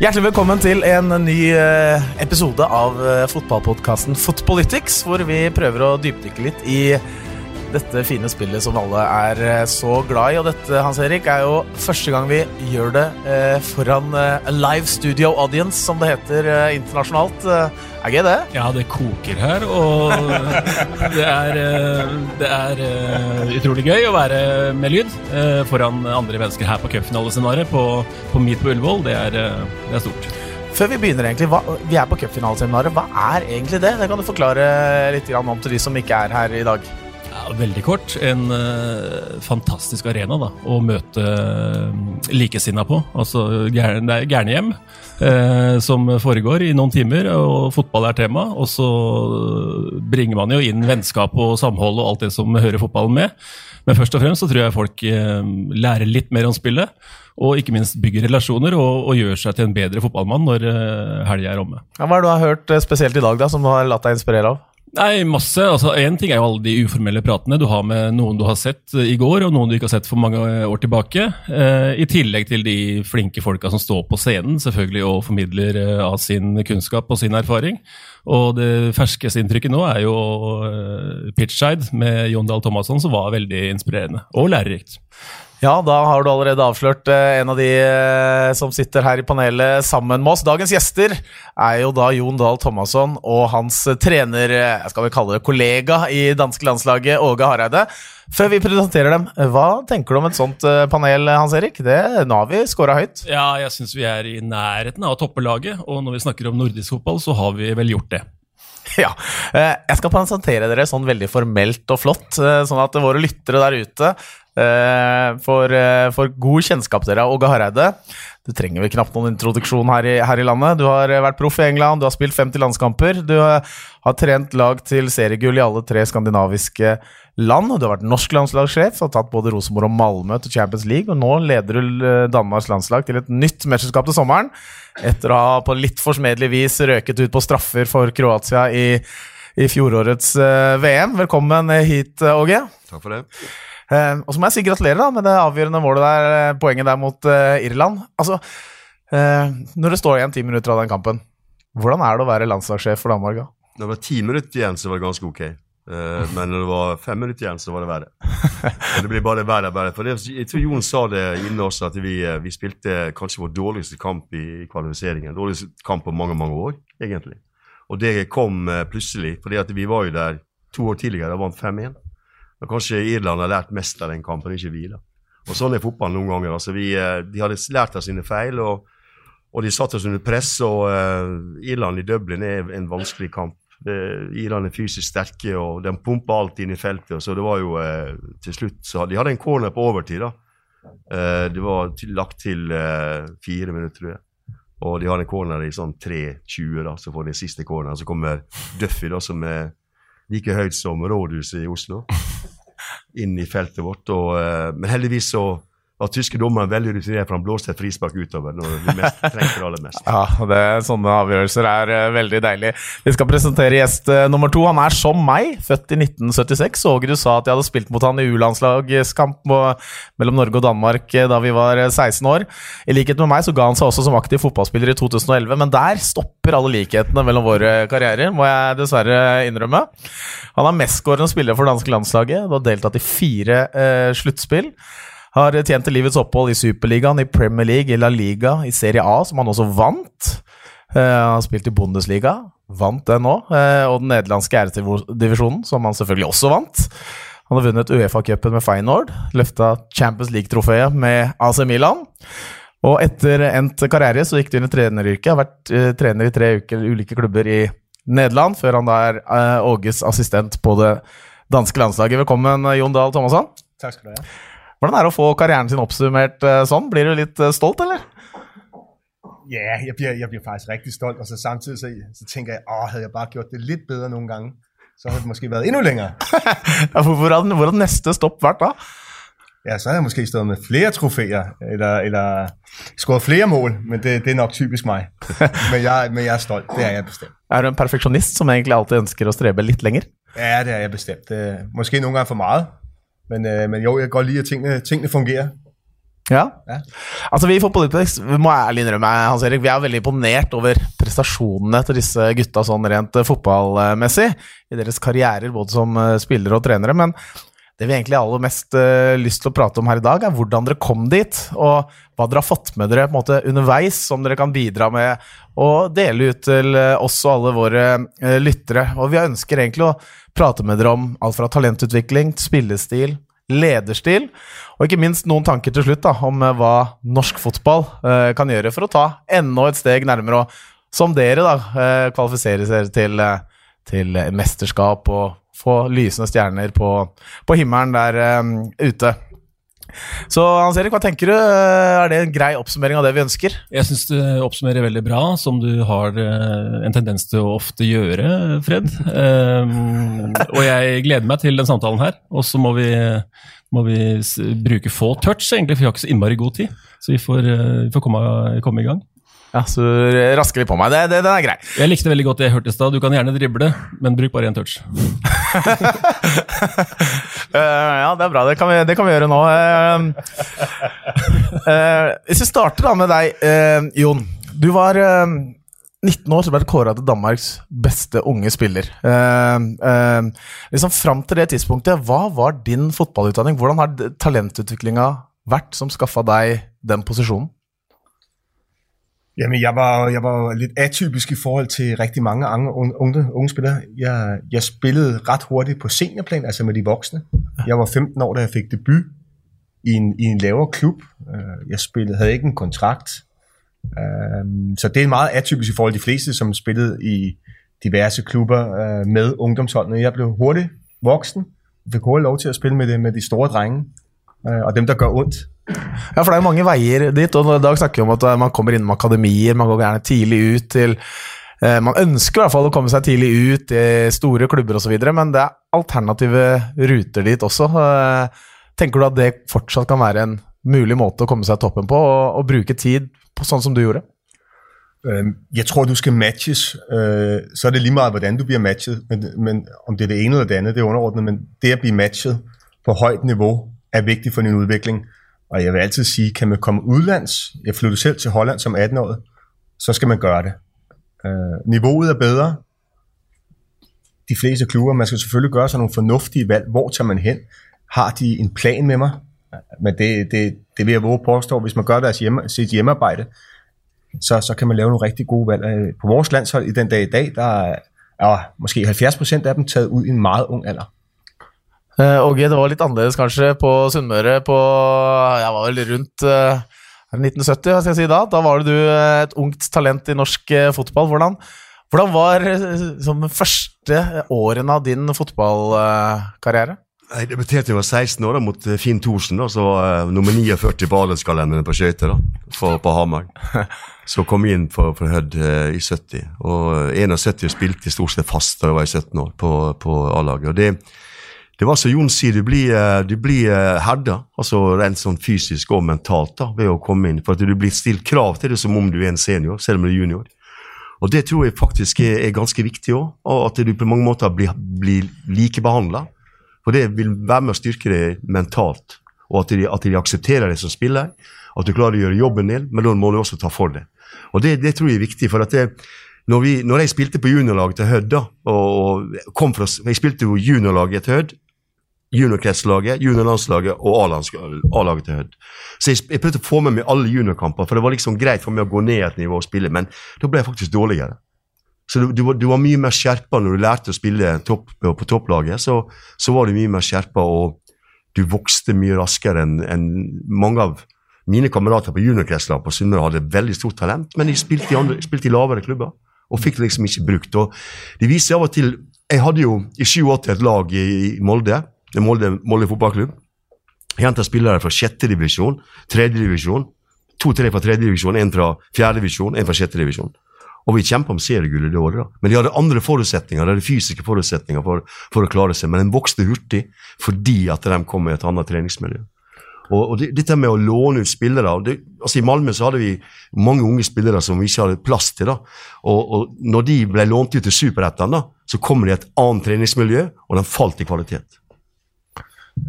Hjertelig velkommen til en ny eh, episode av eh, fotballpodkasten Fotpolitics, hvor vi prøver å dypdykke litt i dette fine spillet som alle er eh, så glad i. Og dette, Hans Erik, er jo første gang vi gjør det eh, foran eh, live studio audience, som det heter eh, internasjonalt. Eh, er gøy, det? Ja, det koker her, og det er, eh, det er utrolig gøy å være med lyd foran andre mennesker her på cupfinalescenarioet på, på Meet på Ullevål. Det er, det er stort. Før vi begynner, egentlig, hva, vi er på cupfinaleseminaret. Hva er egentlig det? Det kan du forklare litt grann om til de som ikke er her i dag. Ja, veldig kort. En uh, fantastisk arena da, å møte uh, likesinna på. Altså, det er gærnehjem uh, som foregår i noen timer, og fotball er tema. Og så bringer man jo inn vennskap og samhold og alt det som hører fotballen med. Men først og fremst så tror jeg folk lærer litt mer om spillet. Og ikke minst bygger relasjoner og, og gjør seg til en bedre fotballmann når helga er omme. Ja, hva er det du har hørt spesielt i dag da, som du har latt deg inspirere av? Nei, masse. altså ting er jo alle de uformelle pratene du har med noen du har sett i går, og noen du ikke har sett for mange år tilbake. Eh, I tillegg til de flinke folka som står på scenen selvfølgelig og formidler eh, av sin kunnskap og sin erfaring. Og det ferskeste inntrykket nå er jo eh, Pitchside med Jon Dahl Thomasson, som var veldig inspirerende og lærerikt. Ja, da har du allerede avslørt eh, en av de eh, som sitter her i panelet sammen med oss. Dagens gjester er jo da Jon Dahl Thomasson og hans trener, jeg skal vi kalle det kollega i danske landslaget, Åge Hareide. Før vi presenterer dem, hva tenker du om et sånt panel, Hans Erik? Det, nå har vi scora høyt. Ja, jeg syns vi er i nærheten av å toppe laget, og når vi snakker om nordisk fotball, så har vi vel gjort det. Ja. Jeg skal presentere dere sånn veldig formelt og flott, sånn at våre lyttere der ute Eh, for, eh, for, god kjennskap til deg, Åge Hareide. Du trenger vel knapt noen introduksjon her i, her i, landet. Du har vært proff i England, du har spilt 50 landskamper. Du har, trent lag til seriegull i alle tre skandinaviske land. Du har vært norsk landslagssjef og tatt både Rosenborg og Malmö til Champions League. Og nå leder du eh, Danmarks landslag til et nytt mesterskap til sommeren. Etter å ha på litt forsmedelig vis røket ut på straffer for Kroatia i, i fjorårets VM. Velkommen hit, Åge. Takk for det. Uh, og så må jeg si gratulerer da, med det avgjørende målet der, eh, poenget der mot uh, Irland. Altså, uh, Når det står igjen ti minutter av den kampen, hvordan er det å være landslagssjef for Danmark? da? Når det var ti minutter igjen, så var det ganske ok. men når det var fem minutter igjen, så var det verre. Det blir bare verre og verre. For det, jeg tror Jon sa det innen også, at vi, vi, spilte kanskje vår dårligste kamp i kvalifiseringen. Dårligste kamp på mange, mange år, egentlig. Og det kom plutselig, fordi at vi var jo der to år tidligere og vant 5-1. Men kanskje Irland har lært mest av den kampen, ikke vi. da. Og Sånn er fotballen noen ganger. altså vi, eh, De hadde lært av sine feil, og, og de satte oss under press. og uh, Irland i Dublin er en vanskelig kamp. Det, Irland er fysisk sterke, og de pumper alt inn i feltet. så det var jo uh, til slutt så De hadde en corner på overtid. da. Uh, det var til, lagt til fire minutter, tror jeg. Og de har en corner i sånn 3.20, da, så får de siste corner. Så kommer Duffy, da, som er like høyt som rådhuset i Oslo, inn i feltet vårt. Og, uh, men heldigvis så var tyske dommeren veldig rutinert, for han blåste et frispark utover når vi mest, trengte det aller mest. Ja, det, Sånne avgjørelser er uh, veldig deilig. Vi skal presentere gjest uh, nummer to. Han er som meg, født i 1976. Åge, du sa at jeg hadde spilt mot han i U-landslagskamp mellom Norge og Danmark da vi var 16 år. I likhet med meg så ga han seg også som aktiv fotballspiller i 2011, men der stopper alle likhetene mellom våre karrierer, må jeg dessverre innrømme. Han er mestskårende spiller for danske landslaget Du har deltatt i fire uh, sluttspill. Har tjent til livets opphold i Superligaen, i Premier League, i La Liga, i Serie A, som han også vant. Uh, har spilt i Bundesliga, vant den òg, Uh, og den nederlandske æresdivisjonen, som han selvfølgelig også vant. Han har vunnet Uefa-cupen med Feyenoord, løfta Champions League-trofeet med AC Milan. Og etter endt karriere så gikk du inn i treneryrket. Har vært uh, trener i tre uker, ulike klubber i Nederland, før han da er Åges assistent på det danske landslaget. Velkommen, Jon Dahl Thomasson. Takk skal du ha. Hvordan er det å få karrieren sin oppsummert uh, sånn? Blir du litt uh, stolt, eller? Ja, jeg blir, jeg blir, faktisk riktig stolt. Og så samtidig så, så tenker jeg at hadde jeg bare gjort det litt bedre noen ganger, så hadde det måske vært enda lenger. hvor hadde, hvor hadde neste stopp vært da? Ja, så hadde jeg måske stått med flere trofeer, eller, eller skåret flere mål. Men det, det, er nok typisk meg. Men jeg, men jeg, er stolt. Det er jeg bestemt. Er du en perfeksjonist som egentlig alltid ønsker å strebe litt lenger? Ja, det er jeg bestemt. Måske noen ganger for mye. Men, øh, men jo, jeg kan godt lide at tingene, tingene fungerer. Ja. Ja. Altså Vi i Fotballitex må ærlig innrømme Hans Erik, vi er veldig imponert over prestasjonene til disse gutta sånn rent eh, fotballmessig i deres karrierer, både som eh, spillere og trenere. Men det vi egentlig har aller mest eh, lyst til å prate om her i dag, er hvordan dere kom dit, og hva dere har fått med dere på en måte underveis, som dere kan bidra med å dele ut til oss og alle våre lyttere. Og vi ønsker egentlig å prate med dere om alt fra talentutvikling, spillestil, lederstil, og ikke minst noen tanker til slutt da, om eh, hva norsk fotball eh, kan gjøre for å ta enda et steg nærmere, og som dere da, eh, kvalifisere dere til, eh, til mesterskap og få lysende stjerner på, på himmelen der eh, ute. Så Hans Erik, hva tenker du? Er det en grei oppsummering av det vi ønsker? Jeg syns du oppsummerer veldig bra, som du har eh, en tendens til å ofte gjøre, Fred. Um, og jeg gleder meg til den samtalen her. Og så må vi, må vi bruke få touch, egentlig, for vi har ikke så innmari god tid. Så vi får, eh, vi får komme, komme i gang. Ja, så rasker vi på meg. Det, det, den er grei. Jeg likte veldig godt det jeg hørte i stad. Du kan gjerne drible, men bruk bare én touch. Eh, ja, det er bra. Det kan vi, det kan vi gjøre nå. Eh, eh, hvis vi starter da med deg, Jon. Du var eh, 19 år, så ble du kåra til Danmarks beste unge spiller. Liksom Fram til det tidspunktet, hva var din fotballutdanning? Hvordan har talentutviklinga vært som skaffa deg den posisjonen? Jamen, jeg var, jeg var lidt atypisk i forhold til rigtig mange unge, unge, unge spillere. Jeg, jeg spillede ret hurtigt på seniorplan, altså med de voksne. Jeg var 15 år, da jeg fik debut i en, i en lavere klub. Øh, Jeg spillede, havde ikke en kontrakt. Så det er meget atypisk i forhold til de fleste, som spillede i diverse klubber øh, med ungdomsholdene. Jeg blev hurtigt voksen, fik hurtigt lov til at spille med, det, med de store drenge, øh, og dem, der gør ondt. Ja, for det er jo mange veier dit, og i dag snakker vi om at eh, man kommer innom akademier, man går gjerne tidlig ut til eh, Man ønsker i hvert fall å komme seg tidlig ut i store klubber osv., men det er alternative ruter dit også. Eh, Tenker du at det fortsatt kan være en mulig måte å komme seg toppen på, og, og bruke tid på sånn som du gjorde? Jeg tror, du skal matches. Så er det lige meget, hvordan du blir matchet. Men, men om det er det ene eller det andet, det er underordnet. Men det å bli matchet på høyt niveau er vigtig for din udvikling. Og jeg vil altid sige, kan man komme udlands, jeg flyttede selv til Holland som 18-årig, så skal man gøre det. Øh, Niveauet er bedre. De fleste klubber, man skal selvfølgelig gøre sig nogle fornuftige valg. Hvor tager man hen? Har de en plan med mig? Men det, det, det vil jeg våge påstå, hvis man gør deres hjemme, sit hjemmearbejde, så, så kan man lave nogle rigtig gode valg. Øh, På vores landshold i den dag i dag, der er, er måske 70% af dem taget ud i en meget ung alder. Eh, Åge, det var litt annerledes kanskje på Sunnmøre på Jeg var vel rundt eh, er det 1970, hva skal jeg si da? Da var du eh, et ungt talent i norsk eh, fotball. Hvordan, hvordan var eh, som de første årene av din fotballkarriere? Jeg debuterte jeg var 16 år da, mot eh, Finn Thorsen, da, så var nummer 49 på adelskalenderen på skøyter på Hamar. Så kom jeg inn for, for Hødd eh, i 70, og eh, 71 spilte stort sett fast da jeg var i 17 år på, på A-laget. Og det, det var som Jon sier, du blir, eh, du blir eh, herda, altså rent sånn fysisk og mentalt da, ved å komme inn, for at du blir stilt krav til det som om du er en senior, selv om du er junior. Og det tror jeg faktisk er, er ganske viktig òg, og at du på mange måter blir, blir likebehandla. For det vil være med å styrke deg mentalt, og at de, at de aksepterer deg som spiller. At du klarer å gjøre jobben din, men da må du også ta for deg. Og det, det tror jeg er viktig. for at det, når, vi, når jeg spilte på juniorlaget til Hødd, og, og fra, jeg spilte jo juniorlaget til Hødd, juniorkretslaget, juniorlandslaget og A-laget til Hødd. Så jeg, jeg prøvde å få med meg alle juniorkamper, for det var liksom greit for meg å gå ned et nivå og spille, men da ble jeg faktisk dårligere. Så du, du, du var mye mer skjerpa når du lærte å spille topp, på, på topplaget. Så, så var du mye mer skjerpa, og du vokste mye raskere enn en mange av mine kamerater på juniorkretslaget på Sunnmøre hadde veldig stort talent, men de spilte i, andre, spilte i lavere klubber og fikk det liksom ikke brukt. Og det viser av og til Jeg hadde jo i 87 et lag i, i Molde, Molde, Molde fotballklubb. Henter spillere fra sjette divisjon, tredje divisjon, to-tre fra tredje divisjon, én fra fjerde divisjon, én fra sjette divisjon. Og vi kjempa om seriegullet det året. da. Men de hadde andre forutsetninger, de hadde fysiske forutsetninger for, for å klare seg. Men de vokste hurtig fordi at de kom med et annet treningsmiljø. Og, og dette med å låne ut spillere det, altså I Malmö så hadde vi mange unge spillere som vi ikke hadde plass til. da. Og, og når de ble lånt ut til Superettan, så kom de i et annet treningsmiljø, og de falt i kvalitet.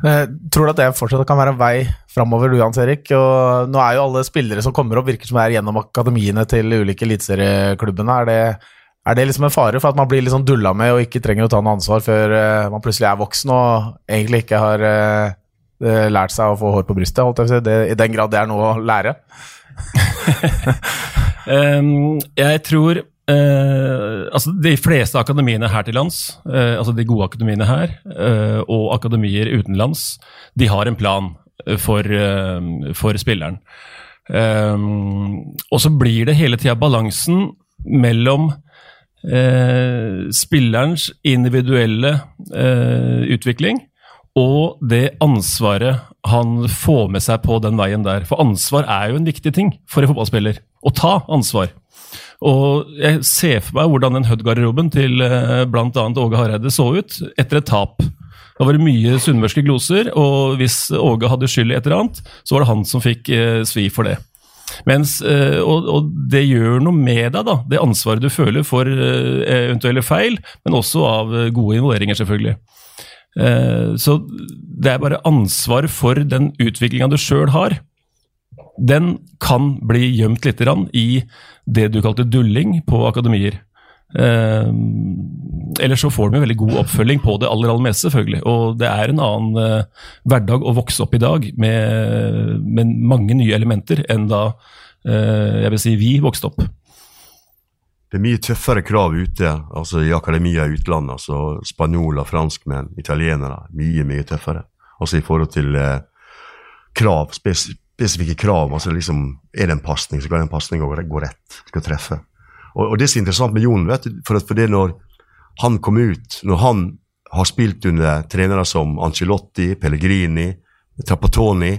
Eh, tror du at det fortsatt kan være en vei framover, du Hans Erik? Og nå er jo alle spillere som kommer opp, virker som er gjennom akademiene til ulike eliteserieklubbene. Er, det, er det liksom en fare for at man blir liksom dulla med og ikke trenger å ta noe ansvar før uh, man plutselig er voksen og egentlig ikke har uh, lært seg å få hår på brystet, holdt jeg på å si, det, i den grad det er noe å lære? um, jeg tror Uh, altså De fleste akademiene her til lands, eh, altså de gode akademiene her, eh, og akademier utenlands, de har en plan for, for spilleren. og så blir det hele tida balansen mellom spillerens individuelle utvikling og det ansvaret han får med seg på den veien der. For ansvar er jo en viktig ting for en fotballspiller. Å ta ansvar. Og jeg ser for meg hvordan den Hud-garderoben til eh, bl.a. Åge Hareide så ut etter et tap. Da var det mye sunnmørske gloser, og hvis Åge hadde skyld i et eller annet, så var det han som fikk eh, svi for det. Mens, eh, og, og, det gjør noe med deg, da, det ansvaret du føler for eventuelle feil, men også av gode involveringer, selvfølgelig. Så det er bare ansvar for den utviklinga du sjøl har den kan bli gjemt litt i det du kalte dulling på akademier. Eh, eller så får de en veldig god oppfølging på det aller, aller meste, selvfølgelig. Og det er en annen eh, hverdag å vokse opp i dag med, med mange nye elementer enn da eh, jeg vil si vi vokste opp. Det er mye tøffere krav ute altså i akademia i utlandet. altså Spanjoler, franskmenn, italienere. Mye, mye tøffere. Altså i forhold til eh, krav, spes spesifikke krav. altså liksom, Er det en pasning, så skal den pasninga gå rett. Skal treffe. Og, og, Det som er interessant med Jon, vet for, for det når han kom ut, når han har spilt under trenere som Ancelotti, Pellegrini, Trappatoni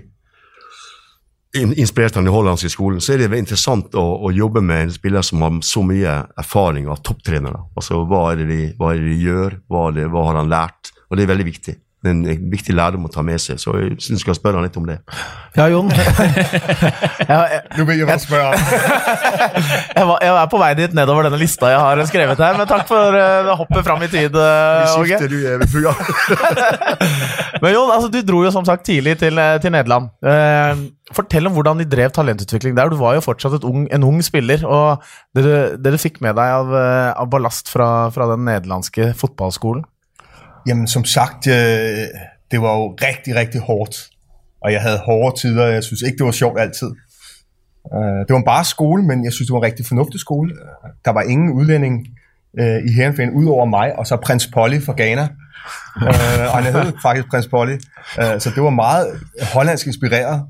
Inspirert han i hollandske skolen, så er det interessant å, å, jobbe med en spiller som har så mye erfaring av topptrenere. Altså, Hva er det de, hva er det de gjør, hva, det, hva har han lært? Og Det er veldig viktig en viktig lærdom å ta med seg, så jeg syns du skal spørre han litt om det. Ja, Jon. Nå begynner bare spørre. jeg, jeg er på vei dit nedover denne lista jeg har skrevet her, men takk for uh, hoppet fram i tid, uh, Åge. men Jon, altså, du dro jo som sagt tidlig til, eh, til Nederland. Uh, fortell om hvordan de drev talentutvikling der. Du var jo fortsatt ung, en ung spiller, og det du, det du fikk med deg av, av ballast fra, fra den nederlandske fotballskolen? Jamen, som sagt, øh, det var jo rigtig, rigtig hårdt. Og jeg havde hårde tider, jeg synes ikke, det var sjovt altid. Øh, det var bare skole, men jeg synes, det var en rigtig fornuftig skole. Der var ingen udlænding øh, i Herrenfæn ud over mig, og så prins Polly fra Ghana. og han hed faktisk prins Polly. så det var meget hollandsk inspireret.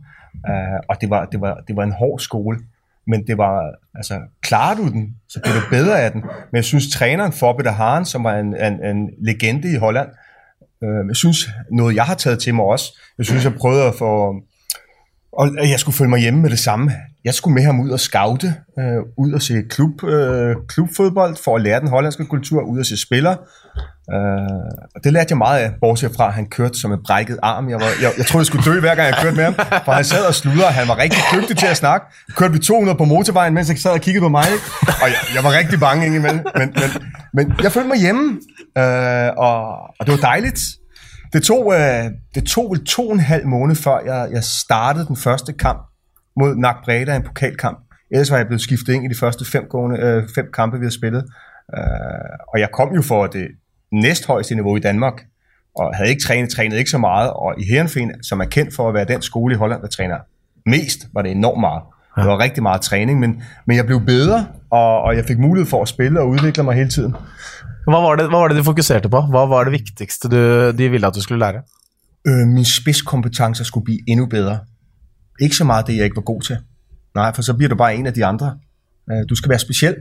og det var, det, var, det var en hård skole men det var, altså, klarer du den, så bliver du bedre af den. Men jeg synes, træneren for Peter Haren, som var en, en, en legende i Holland, øh, jeg synes, noget jeg har taget til mig også, jeg synes, jeg prøvede at få, og jeg skulle følge mig hjemme med det samme. Jeg skulle med ham ud og scoute, øh, ud og se klub, øh, klubfodbold for at lære den hollandske kultur, ud og se spillere. Og det lærte jeg meget af, bortset fra, at han kørte som en brækket arm. Jeg, var, jeg, jeg troede, jeg skulle dø hver gang, jeg kørte med ham, for han sad og sludrede, han var rigtig dygtig til at snakke. Kørte vi 200 på motorvejen, mens jeg sad og kiggede på mig, og jeg, jeg var rigtig bange indimellem. Men, men, men jeg følte mig hjemme, øh, og, og det var dejligt. Det tog, øh, det tog vel to og en halv måned, før jeg, jeg startede den første kamp mod Nak Breda, en pokalkamp. Ellers var jeg blevet skiftet ind i de første fem, gående, øh, fem kampe, vi havde spillet. Øh, og jeg kom jo for det næsthøjeste niveau i Danmark, og havde ikke trænet, trænet ikke så meget, og i Herenfen, som er kendt for at være den skole i Holland, der træner mest, var det enormt meget. Det var rigtig meget træning, men, men jeg blev bedre, og, og jeg fik mulighed for at spille og udvikle mig hele tiden. Hva var, det, hva var det du fokuserte på? Hva var det viktigste du, de ville at du skulle lære? Øh, min spidskompetencer skulle blive endnu bedre. Ikke så meget det, jeg ikke var god til. Nej, for så bliver du bare en af de andre. Øh, du skal være speciel,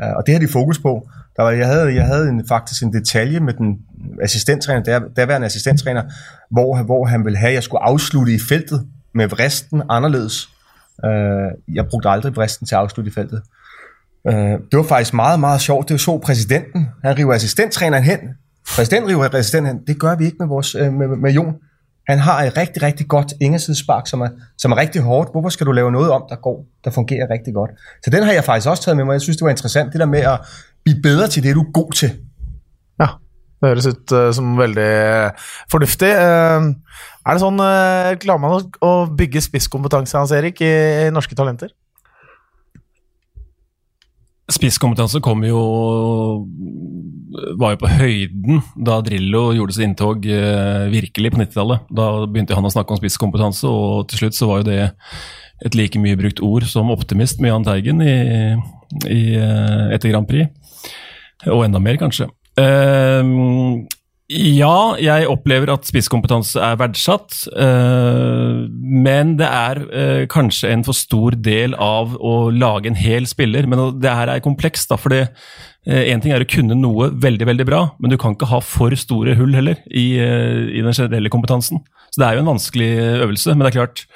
og det har de fokus på. Der var, jeg havde, jeg havde en, faktisk en detalje med den assistenttræner, der, derværende assistenttræner, hvor, hvor han ville have, at jeg skulle afslutte i feltet med vristen anderledes. Øh, jeg brugte aldrig vristen til at afslutte i feltet. Øh, det var faktisk meget, meget sjovt. Det så præsidenten. Han river assistenttræneren hen. Præsidenten river assistenten hen. Det gør vi ikke med, vores, med, med, med Jon. Han har et rigtig, rigtig godt ingersidespark, som er, som er rigtig hårdt. Hvorfor skal du lave noget om, der går, der fungerer rigtig godt? Så den har jeg faktisk også taget med mig. Jeg synes, det var interessant, det der med at blive bedre til det, du er god til. Ja. Det høres ut uh, som veldig fornuftig. Uh, er det sånn uh, Klarer man å, å bygge spisskompetanse Hans Erik, i, i norske talenter? Spisskompetanse kommer jo var jo på høyden da Drillo gjorde sitt inntog eh, virkelig på 90-tallet. Da begynte han å snakke om spisskompetanse, og til slutt så var jo det et like mye brukt ord som optimist med Jahn Teigen i, i, etter Grand Prix. Og enda mer, kanskje. Uh, ja, jeg opplever at spisskompetanse er verdsatt. Uh, men det er uh, kanskje en for stor del av å lage en hel spiller. Men det her er komplekst, da. For én ting er å kunne noe veldig veldig bra, men du kan ikke ha for store hull heller i, i den generelle kompetansen. Så det er jo en vanskelig øvelse. Men det er klart,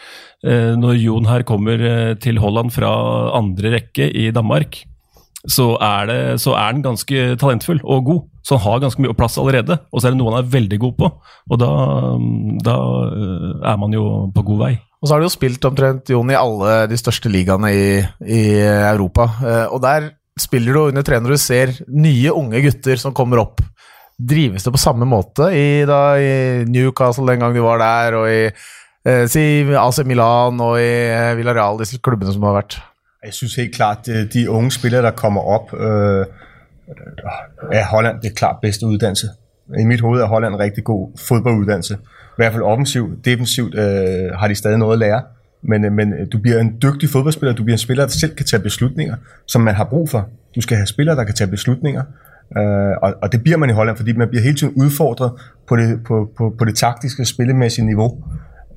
når Jon her kommer til Holland fra andre rekke i Danmark, så er, det, så er han ganske talentfull og god. Så han har ganske mye plass allerede, og så er det noe han er veldig god på. Og da, da eh, er man jo på god vei. Og så har du jo spilt omtrent Jon, i alle de største ligaene i, i Europa. Eh, og der spiller du under trener du ser nye unge gutter som kommer opp. Drives det på samme måte i, da, i Newcastle den gang du var der, og i eh, AC Milan og i eh, Villarreal, disse klubbene som har vært? Jeg syns helt klart de unge spillere der kommer opp øh er Holland det klart bedste uddannelse. I mit hoved er Holland en rigtig god fodbolduddannelse. I hvert fald offensivt. Defensivt øh, har de stadig noget at lære. Men, øh, men du bliver en dygtig fodboldspiller. Du bliver en spiller, der selv kan tage beslutninger, som man har brug for. Du skal have spillere, der kan tage beslutninger. Øh, og, og det bliver man i Holland, fordi man bliver hele tiden udfordret på det, på, på, på det taktiske, spillemæssige niveau.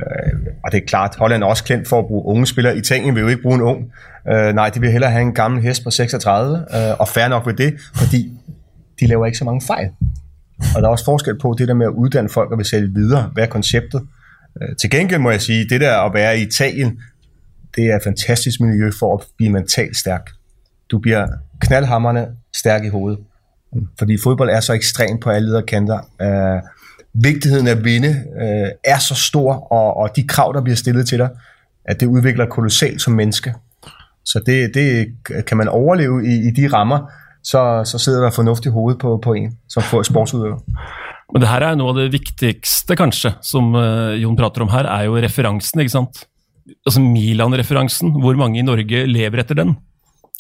Øh, og det er klart, Holland er også kendt for at bruge unge spillere. Italien vil jo ikke bruge en ung. Øh, nej, de vil hellere have en gammel hest på 36, øh, og fair nok ved det, fordi de laver ikke så mange fejl. Og der er også forskel på det der med at uddanne folk og vil sælge videre. Hvad er konceptet? Øh, til gengæld må jeg sige, det der at være i Italien, det er et fantastisk miljø for at blive mentalt stærk. Du bliver knaldhammerne stærk i hovedet. Fordi fodbold er så ekstremt på alle lederkanter. Øh, vigtigheden af at vinde øh, er så stor, og, og de krav, der bliver stillet til dig, at det udvikler kolossalt som menneske. Så det, det kan man overleve i, i de rammer, så, så sidder der fornuftig hoved på, på en som får sportsudøver. Men det her er noe av det viktigste, kanskje, som uh, Jon prater om her, er jo referansen. ikke sant? Altså Milan-referansen. Hvor mange i Norge lever etter den?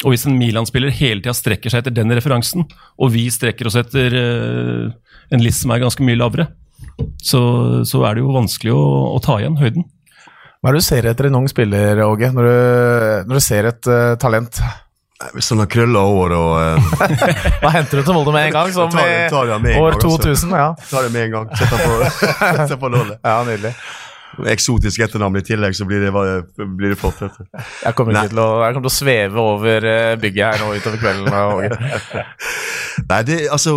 Og hvis en Milan-spiller hele tida strekker seg etter den referansen, og vi strekker oss etter uh, en list som er ganske mye lavere, så, så er det jo vanskelig å, å, ta igjen høyden. Hva er det du ser etter en ung spiller, Åge, når du, når du ser et uh, talent? Hvis han har krølla hår og uh... Da henter du til Molde med en gang, som tar, tar i år 2000. Ja. Tar det med en gang. Setter på, setter på lålet. Ja, nydelig. Eksotisk etternavn i tillegg, så blir det, blir det flott. Jeg kommer, til å, jeg kommer til å sveve over eh, bygget her nå utover kvelden. Nei, det, altså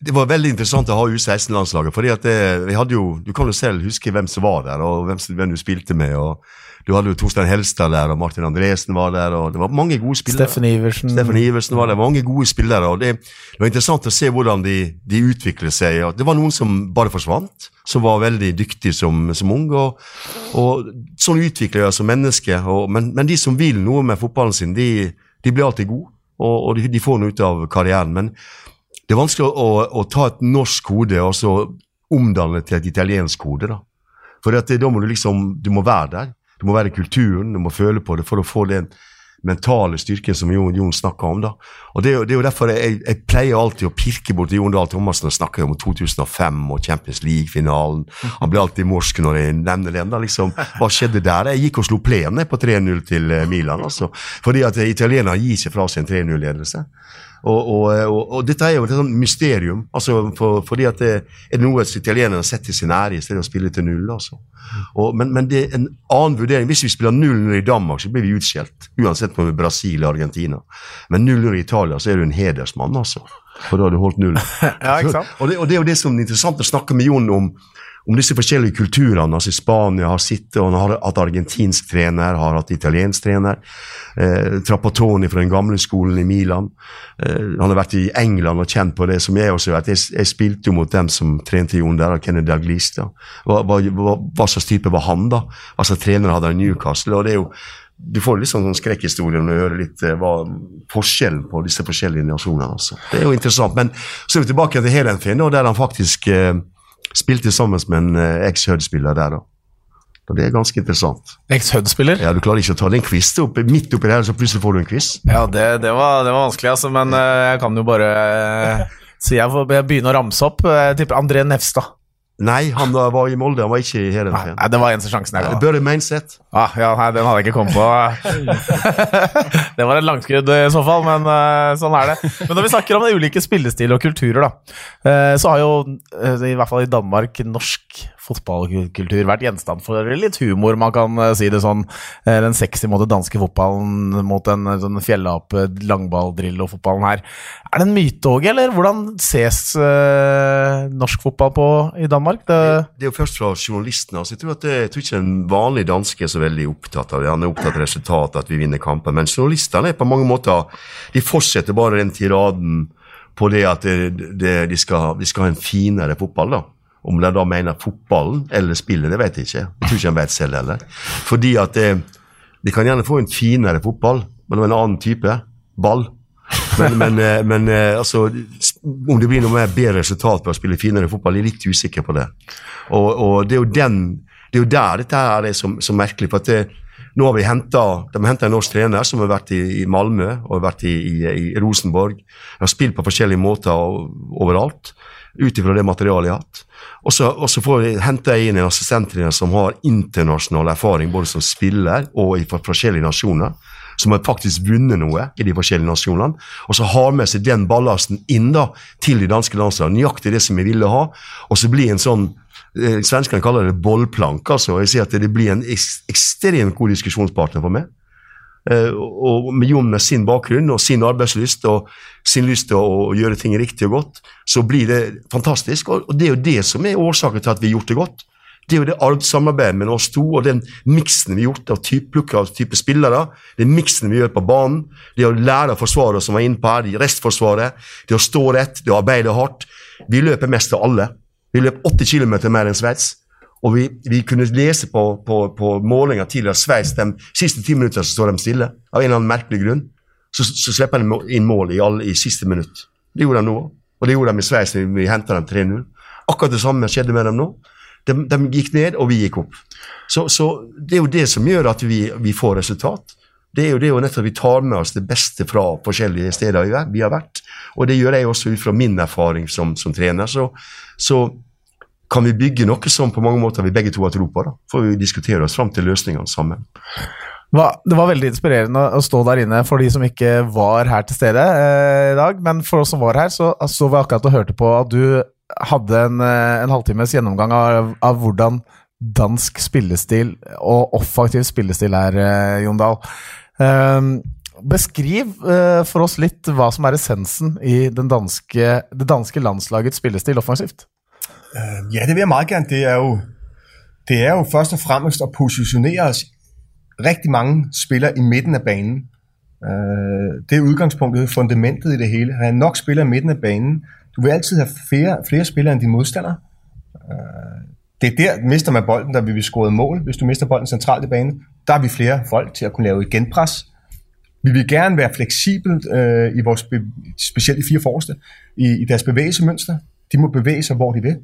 det var veldig interessant å ha U16-landslaget. fordi at det, vi hadde jo, Du kan jo selv huske hvem som var der, og hvem, hvem du spilte med. og Du hadde jo Torstein Helstad der, og Martin Andresen var der. og Det var mange gode spillere. Steffen Iversen. Steffen Iversen var der, Mange gode spillere. og Det, det var interessant å se hvordan de, de utviklet seg. og Det var noen som bare forsvant, som var veldig dyktige som, som ung. Og, og sånn utvikler jeg som menneske. Og, men, men, de som vil noe med fotballen sin, de, de blir alltid gode. Og, og de, de, får noe ut av karrieren. men det er vanskelig å, å, ta et norsk kode og så omdanne det til et italiensk kode. da. For da må du liksom, du må være der. Du må være i kulturen, du må føle på det for å få den mentale styrken som Jon, Jon snakka om. da. Og Det, det er jo derfor jeg, jeg, pleier alltid å pirke bort Jon Dahl Thomassen og snakke om 2005 og Champions League-finalen. Han blir alltid morsk når jeg nevner den. da, liksom. Hva skjedde der? Jeg gikk og slo plenen på 3-0 til eh, Milan. altså. Fordi at italienerne gir seg fra seg en 3-0-ledelse. Og, og, og, og, dette er jo et sånt mysterium, altså for, fordi at det er noe italienerne setter sin ære i stedet for å spille til null. altså. men, men, det er en annen vurdering. Hvis vi spiller 0-0 i Danmark, så blir vi utskjelt. Uansett om vi er Brasil eller Argentina. Men 0-0 i Italia, så er du en hedersmann, altså. For da har du holdt null. ja, og, det, og det er jo det som er interessant å snakke med Jon om om disse forskjellige kulturene. altså Spania har sittet og har hatt argentinsk trener, har hatt italiensk trener. Eh, Trappatoni fra den gamle skolen i Milan. Eh, han har vært i England og kjent på det, som jeg også vet. Jeg, jeg spilte jo mot dem som trente Jon der, Kennedy Dalglish. Hva, hva, hva, hva, slags type var han, da? Altså Trener hadde han Newcastle. og det er jo du får litt sånn skrekkhistorie når du hører litt eh, hva forskjellen på disse forskjellige nasjonene. Altså. Det er jo interessant. Men så er vi tilbake til Helenfinn, der han faktisk eh, spilte sammen med en eh, eks-Hud-spiller der. da. Og Det er ganske interessant. Eks-Hud-spiller? Ja, Du klarer ikke å ta den quiz opp, midt oppi der, så plutselig får du en quiz. Ja, det, det, var, det var vanskelig, altså. Men uh, jeg kan jo bare uh, Så jeg får begynne å ramse opp. Jeg tipper André Nevstad. Nei, han var i Molde, han var ikke i Heerenveen. Nei, det var eneste sjansen jeg ga. Børre Meinseth. Ah, ja, nei, den hadde jeg ikke kommet på. det var et langskudd i så fall, men uh, sånn er det. Men når vi snakker om ulike spillestiler og kulturer, da, uh, så har jo, uh, i hvert fall i Danmark, norsk fotballkultur vært gjenstand for litt humor, man kan si det sånn. Den sexy mot den danske fotballen mot den sånn fjellape langballdrillo-fotballen her. Er det en myte òg, eller hvordan ses norsk fotball på i Danmark? Det, det er jo først fra journalistene. Altså, jeg, tror det, jeg tror ikke en vanlig danske er så veldig opptatt av det. Han er opptatt av resultatet, at vi vinner kamper. Men journalistene er på mange måter De fortsetter bare den tiraden på det at det, de, skal, de, skal, ha en finere fotball. da. Om de da mener fotballen eller spillet, det vet jeg ikke. Jeg tror ikke han vet selv heller. Fordi at det, de kan gjerne få en finere fotball, men det er en annen type ball. Men, men, eh, men, eh, altså, om det blir noe mer bedre resultat på å spille finere fotball, jeg er litt usikker på det. Og, og det, er den, det er jo der dette her er så, så merkelig. for at det, nå har vi hentet, henta en norsk trener som har vært i, i Malmö og har vært i, i, i Rosenborg. De har spilt på forskjellige måter overalt ut ifra det materialet jeg har hatt. Og så, henter jeg inn en assistenttrener som har internasjonal erfaring både som spiller og i forskjellige nasjoner. Som har faktisk vunnet noe i de forskjellige nasjonene. Og så har med seg den ballasten inn da, til de danske landslagene. Nøyaktig det som vi ville ha. Og så blir en sånn eh, Svenskene kaller det bollplank. altså, og jeg sier at Det blir en ekstremt god diskusjonspartner for meg. Eh, og med Jon med sin bakgrunn og sin arbeidslyst og sin lyst til å, å, gjøre ting riktig og godt, så blir det fantastisk. Og, og, det er jo det som er årsaken til at vi har gjort det godt. Det er jo det samarbeidet med oss to og den miksen vi har gjort av type, av type spillere. Den miksen vi gjør på banen. Det å lære forsvaret som var inne på her, i restforsvaret. Det å stå rett, det å arbeide hardt. Vi løper mest av alle. Vi løper åtte kilometer mer enn Sveits. Og vi, vi, kunne lese på, på, på målinger tidligere at Sveits de siste ti minutter så står de stille. Av en eller annen merkelig grunn. Så, så slipper de inn mål i, alle, i siste minutt. Det gjorde de nå. Og det gjorde de i Sveits da vi henta dem 3-0. Akkurat det samme skjedde med dem nå. De, de, gikk ned, og vi gikk opp. Så, så, det er jo det som gjør at vi, vi får resultat. Det er jo det nettopp vi tar med oss det beste fra forskjellige steder vi har vært. Og det gjør jeg også ut fra min erfaring som, som trener. Så, så kan vi bygge noe som på mange måter vi begge to har tro på? da? Får vi diskutere oss fram til løsningene sammen. Det var veldig inspirerende å stå der inne for de som ikke var her til stede eh, i dag. Men for oss som var her, så så vi akkurat og hørte på at du hadde en, eh, en halvtimes gjennomgang av, av, hvordan dansk spillestil og offaktiv spillestil er, eh, Jon Dahl. Eh, beskriv eh, for oss litt hva som er essensen i danske, det danske landslagets spillestil offensivt. Øh, ja, det vil jeg meget gerne. Det er jo, det er jo først og fremmest å posisjonere oss rigtig mange spillere i midten av banen. Øh, det er utgangspunktet, fundamentet i det hele. Have nok spillere i midten av banen. Du vil altid have flere, flere spillere end dine modstandere. Øh, det er der, mister man bolden, der vil vi score mål. Hvis du mister bolden centralt i banen, der har vi flere folk til at kunne lave et genpres. Vi vil gerne være fleksibelt øh, i vores, specielt i fire forreste, i, i deres bevægelsemønster. De må bevæge sig, hvor de vil.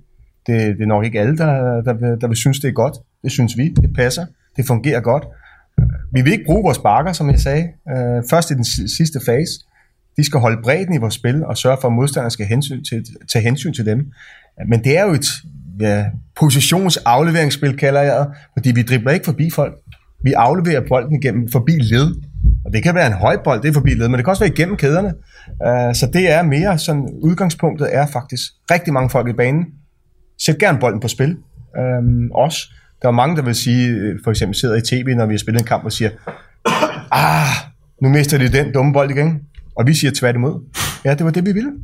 Det, det er nok ikke alle, der, der, vil, der vil synes, det er godt. Det synes vi. Det passer. Det fungerer godt. Vi vil ikke bruge vores bakker, som jeg sagde, øh, først i den sidste fase. De skal holde bredden i vores spil og sørge for, at modstanderen skal hensyn til, tage hensyn til dem. Men det er jo et ja, positionsafleveringsspil, kalder jeg det, fordi vi dribler ikke forbi folk. Vi afleverer bolden igennem forbi led. Og det kan være en høj bold, det er forbi led, men det kan også være igennem kæderne. Uh, så det er mere sådan, udgangspunktet er faktisk rigtig mange folk i banen, Sæt gerne bolden på spil. Også. Der er mange, der vil sige, øh, for eksempel sidder i tv, når vi har spillet en kamp og siger, ah, nu mister de den dumme bold igen. Og vi sier tværtimod. Ja, det var det, vi ville.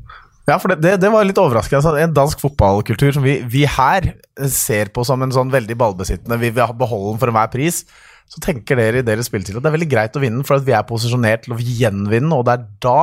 Ja, for det, det, det var litt overraskende. Altså, en dansk fotballkultur som vi, vi, her ser på som en sånn veldig ballbesittende, vi vil beholde den for enhver pris. Så tenker dere i deres spilletid at det er veldig greit å vinne, for at vi er posisjonert til å gjenvinne, og det er da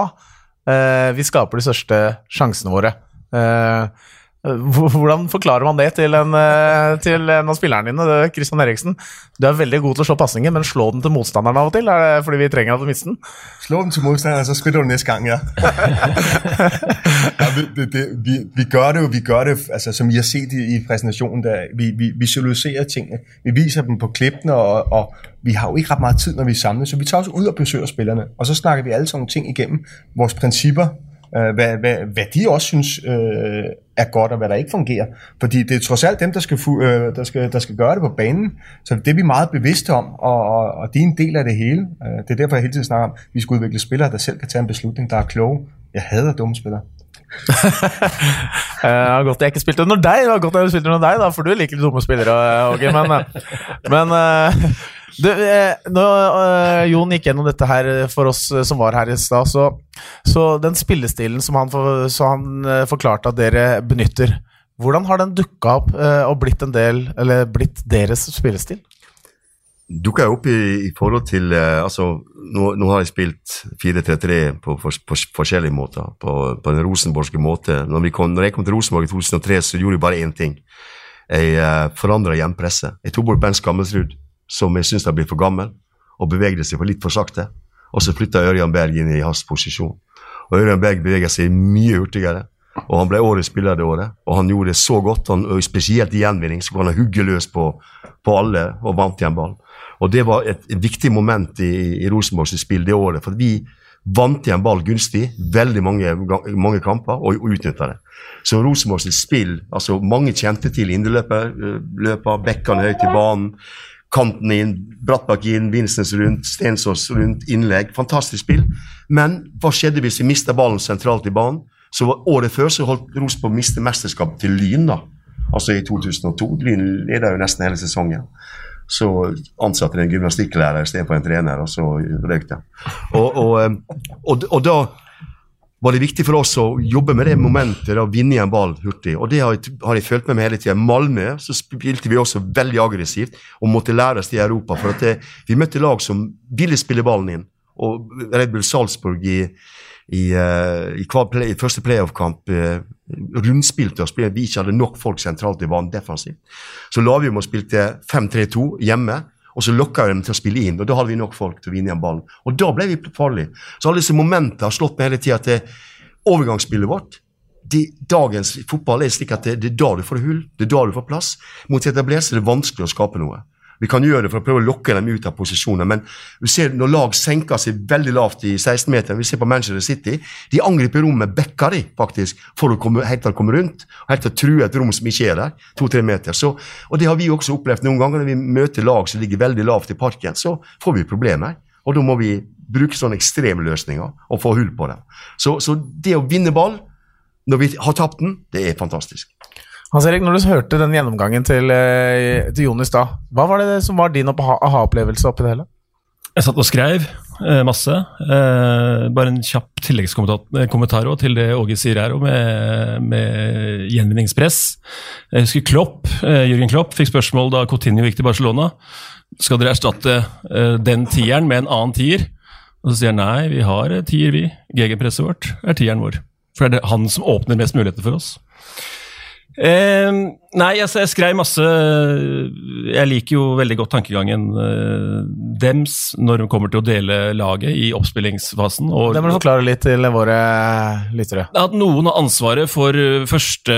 eh, vi skaper de største sjansene våre. Eh, Hvordan forklarer man det til en, eh, til en av spillerne dine, Kristian Eriksen? Du er veldig god til å slå pasninger, men slå den til motstanderen av og til? Er det fordi vi trenger at du mister den? Slå den til motstanderen, så spiller du næste gang, ja. ja det, det, vi, vi, gør det jo, vi gør det, altså, som I har sett i, i presentasjonen, der, vi, vi visualiserer tingene, vi viser dem på klippene, og, og vi har jo ikke ret mye tid, når vi er samlet, så vi tar oss ut og besøger spillerne, og så snakker vi alle sånne ting igjennom. vores principper, øh, hvad, hvad, hvad de også synes øh, er godt, og hvad der ikke fungerer. Fordi det er trods alt dem, der skal, øh, der skal, der skal gøre det på banen. Så det er vi meget bevidste om, og, og, og det er en del af det hele. Øh, det er derfor, jeg hele tiden snakker om, at vi skal udvikle spillere, der selv kan tage en beslutning, der er kloge. Jeg hader dumme spillere. uh, godt jeg ikke spilte under deg, det var godt jeg spilte under deg, da, for du liker dumme spillere, okay, Men, men uh, Du, eh, når eh, Jon gikk gjennom dette her for oss eh, som var her i stad, så, så, den spillestilen som han, for, han forklarte at dere benytter, hvordan har den dukka opp og blitt en del, eller blitt deres spillestil? Dukka opp i, i, forhold til altså, nå, nå, har jeg spilt 4-3-3 på, på, på, forskjellige måter. På, på den rosenborgske måte. Når, kom, når, jeg kom til Rosenborg i 2003, så gjorde jeg bare én ting. Jeg uh, forandra hjempresset. Jeg tok bort Ben Skammelsrud som jeg syns har blitt for gammel og bevegde seg for litt for sakte. Og så flytta Ørjan Berg inn i hans posisjon. Og Ørjan Berg beveger seg mye hurtigere. Og han ble årets spiller det året, og han gjorde det så godt. Han, Spesielt i gjenvinning så kunne han hugge løs på, på alle og vant igjen ballen. Og Det var et, viktig moment i, i Rosenborgs spill det året. For vi vant igjen ball gunstig veldig mange, mange kamper og, og utnytta det. Så Rosenborgs spill altså Mange kjente til indreløper, løper, bekkene høyt i banen kanten inn, Brattbakk inn, Vinsnes rundt, Stensås rundt, innlegg. Fantastisk spill. Men hva skjedde hvis vi mista ballen sentralt i banen? Så Året før så holdt Ros på å miste mesterskapet til Lyn, da. altså i 2002. Lyn leda jo nesten hele sesongen. Så ansatte de en gymnastikklærer istedenfor en trener, og så røyk de. Og, og, eh, og, og da var det viktig for oss å jobbe med det momentet, å vinne igjen ball hurtig. Og det har jeg, har jeg følt med meg hele tida. Malmö så spilte vi også veldig aggressivt og måtte lære oss det i Europa. For at det, vi møtte lag som ville spille ballen inn. Og Red Bull Salzburg i, i, uh, i, play, i første playoff-kamp uh, rundspilte oss fordi vi ikke hadde nok folk sentralt i banen defensivt. Så la vi om og spilte 5-3-2 hjemme og så lokka de til å spille inn, og da hadde vi nok folk til å vinne igjen ballen. Og da ble vi farlige. Så alle disse momentene har slått meg hele tida til overgangsspillet vårt. De, dagens fotball er slik at det, det, er da du får hull, det er da du får plass. Mot etablert er det vanskelig å skape noe. Vi kan gjøre det for å prøve å lokke dem ut av posisjoner, men vi ser når lag senker seg veldig lavt i 16-meteren Vi ser på Manchester City. De angriper rommet bekka de, faktisk, for å komme, helt til å komme rundt. og Helt til å true et rom som ikke er der. To-tre meter. Så, og det har vi også opplevd noen ganger. Når vi møter lag som ligger veldig lavt i parken, så får vi problemer. Og da må vi bruke sånne ekstreme løsninger og få hull på dem. Så, så det å vinne ball når vi har tapt den, det er fantastisk. Hans Erik, når du hørte den gjennomgangen til, eh, til Jon i hva var det som var din aha-opplevelse oppi det hele? Jeg satt og skrev eh, masse. Eh, bare en kjapp tilleggskommentar til det Åge sier her med, med gjenvinningspress. Jeg husker Klopp, eh, Jørgen Klopp fikk spørsmål da Coutinho gikk til Barcelona. Skal dere erstatte eh, den tieren med en annen tier? Og så sier han nei, vi har tier, vi. GG-presset vårt er tieren vår. For det er det han som åpner mest muligheter for oss. Eh, nei, altså, jeg skrev masse Jeg liker jo veldig godt tankegangen eh, dems når de kommer til å dele laget i oppspillingsfasen. Og, det må du forklare litt til våre lyttere. At noen har ansvaret for eh, første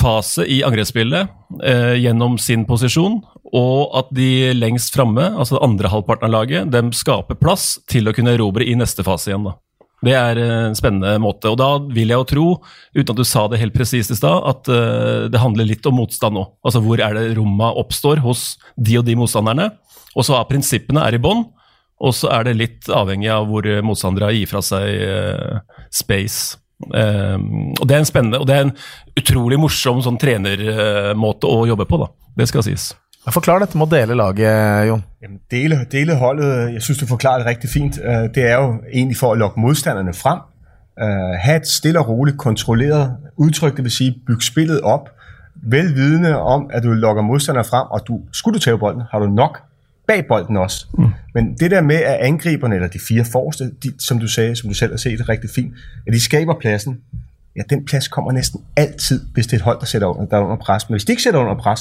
fase i angrepsspillet eh, gjennom sin posisjon, og at de lengst framme, altså andre halvparten av laget, dem skaper plass til å kunne erobre i neste fase igjen. da. Det er en spennende måte. Og da vil jeg jo tro, uten at du sa det helt presist i stad, at uh, det handler litt om motstand nå. Altså hvor er det romma oppstår hos de og de motstanderne. Og så er prinsippene er i bånn, og så er det litt avhengig av hvor motstandere gir fra seg uh, space. Og Det er en spennende og det er en utrolig morsom sånn trenermåte å jobbe på. da. Det skal sies. Forklar dette med å dele laget, Jon. Jamen, dele, dele holdet, jeg synes du forklarer det riktig fint. Øh, det er jo egentlig for å lokke motstanderne frem. Øh, ha et stille og roligt kontrollert uttrykk, dvs. vil sige bygge spillet Vel velvidende om, at du lokker motstanderne frem, og du, skulle du tage bolden, har du nok bag bolden også. Mm. Men det der med, at angriberne, eller de fire forreste, de, som du sagde, som du selv har set rigtig fint, at de skaber pladsen, ja, den plads kommer næsten altid, hvis det er et hold, der sætter under, der er under pres. Men hvis de ikke sætter under pres,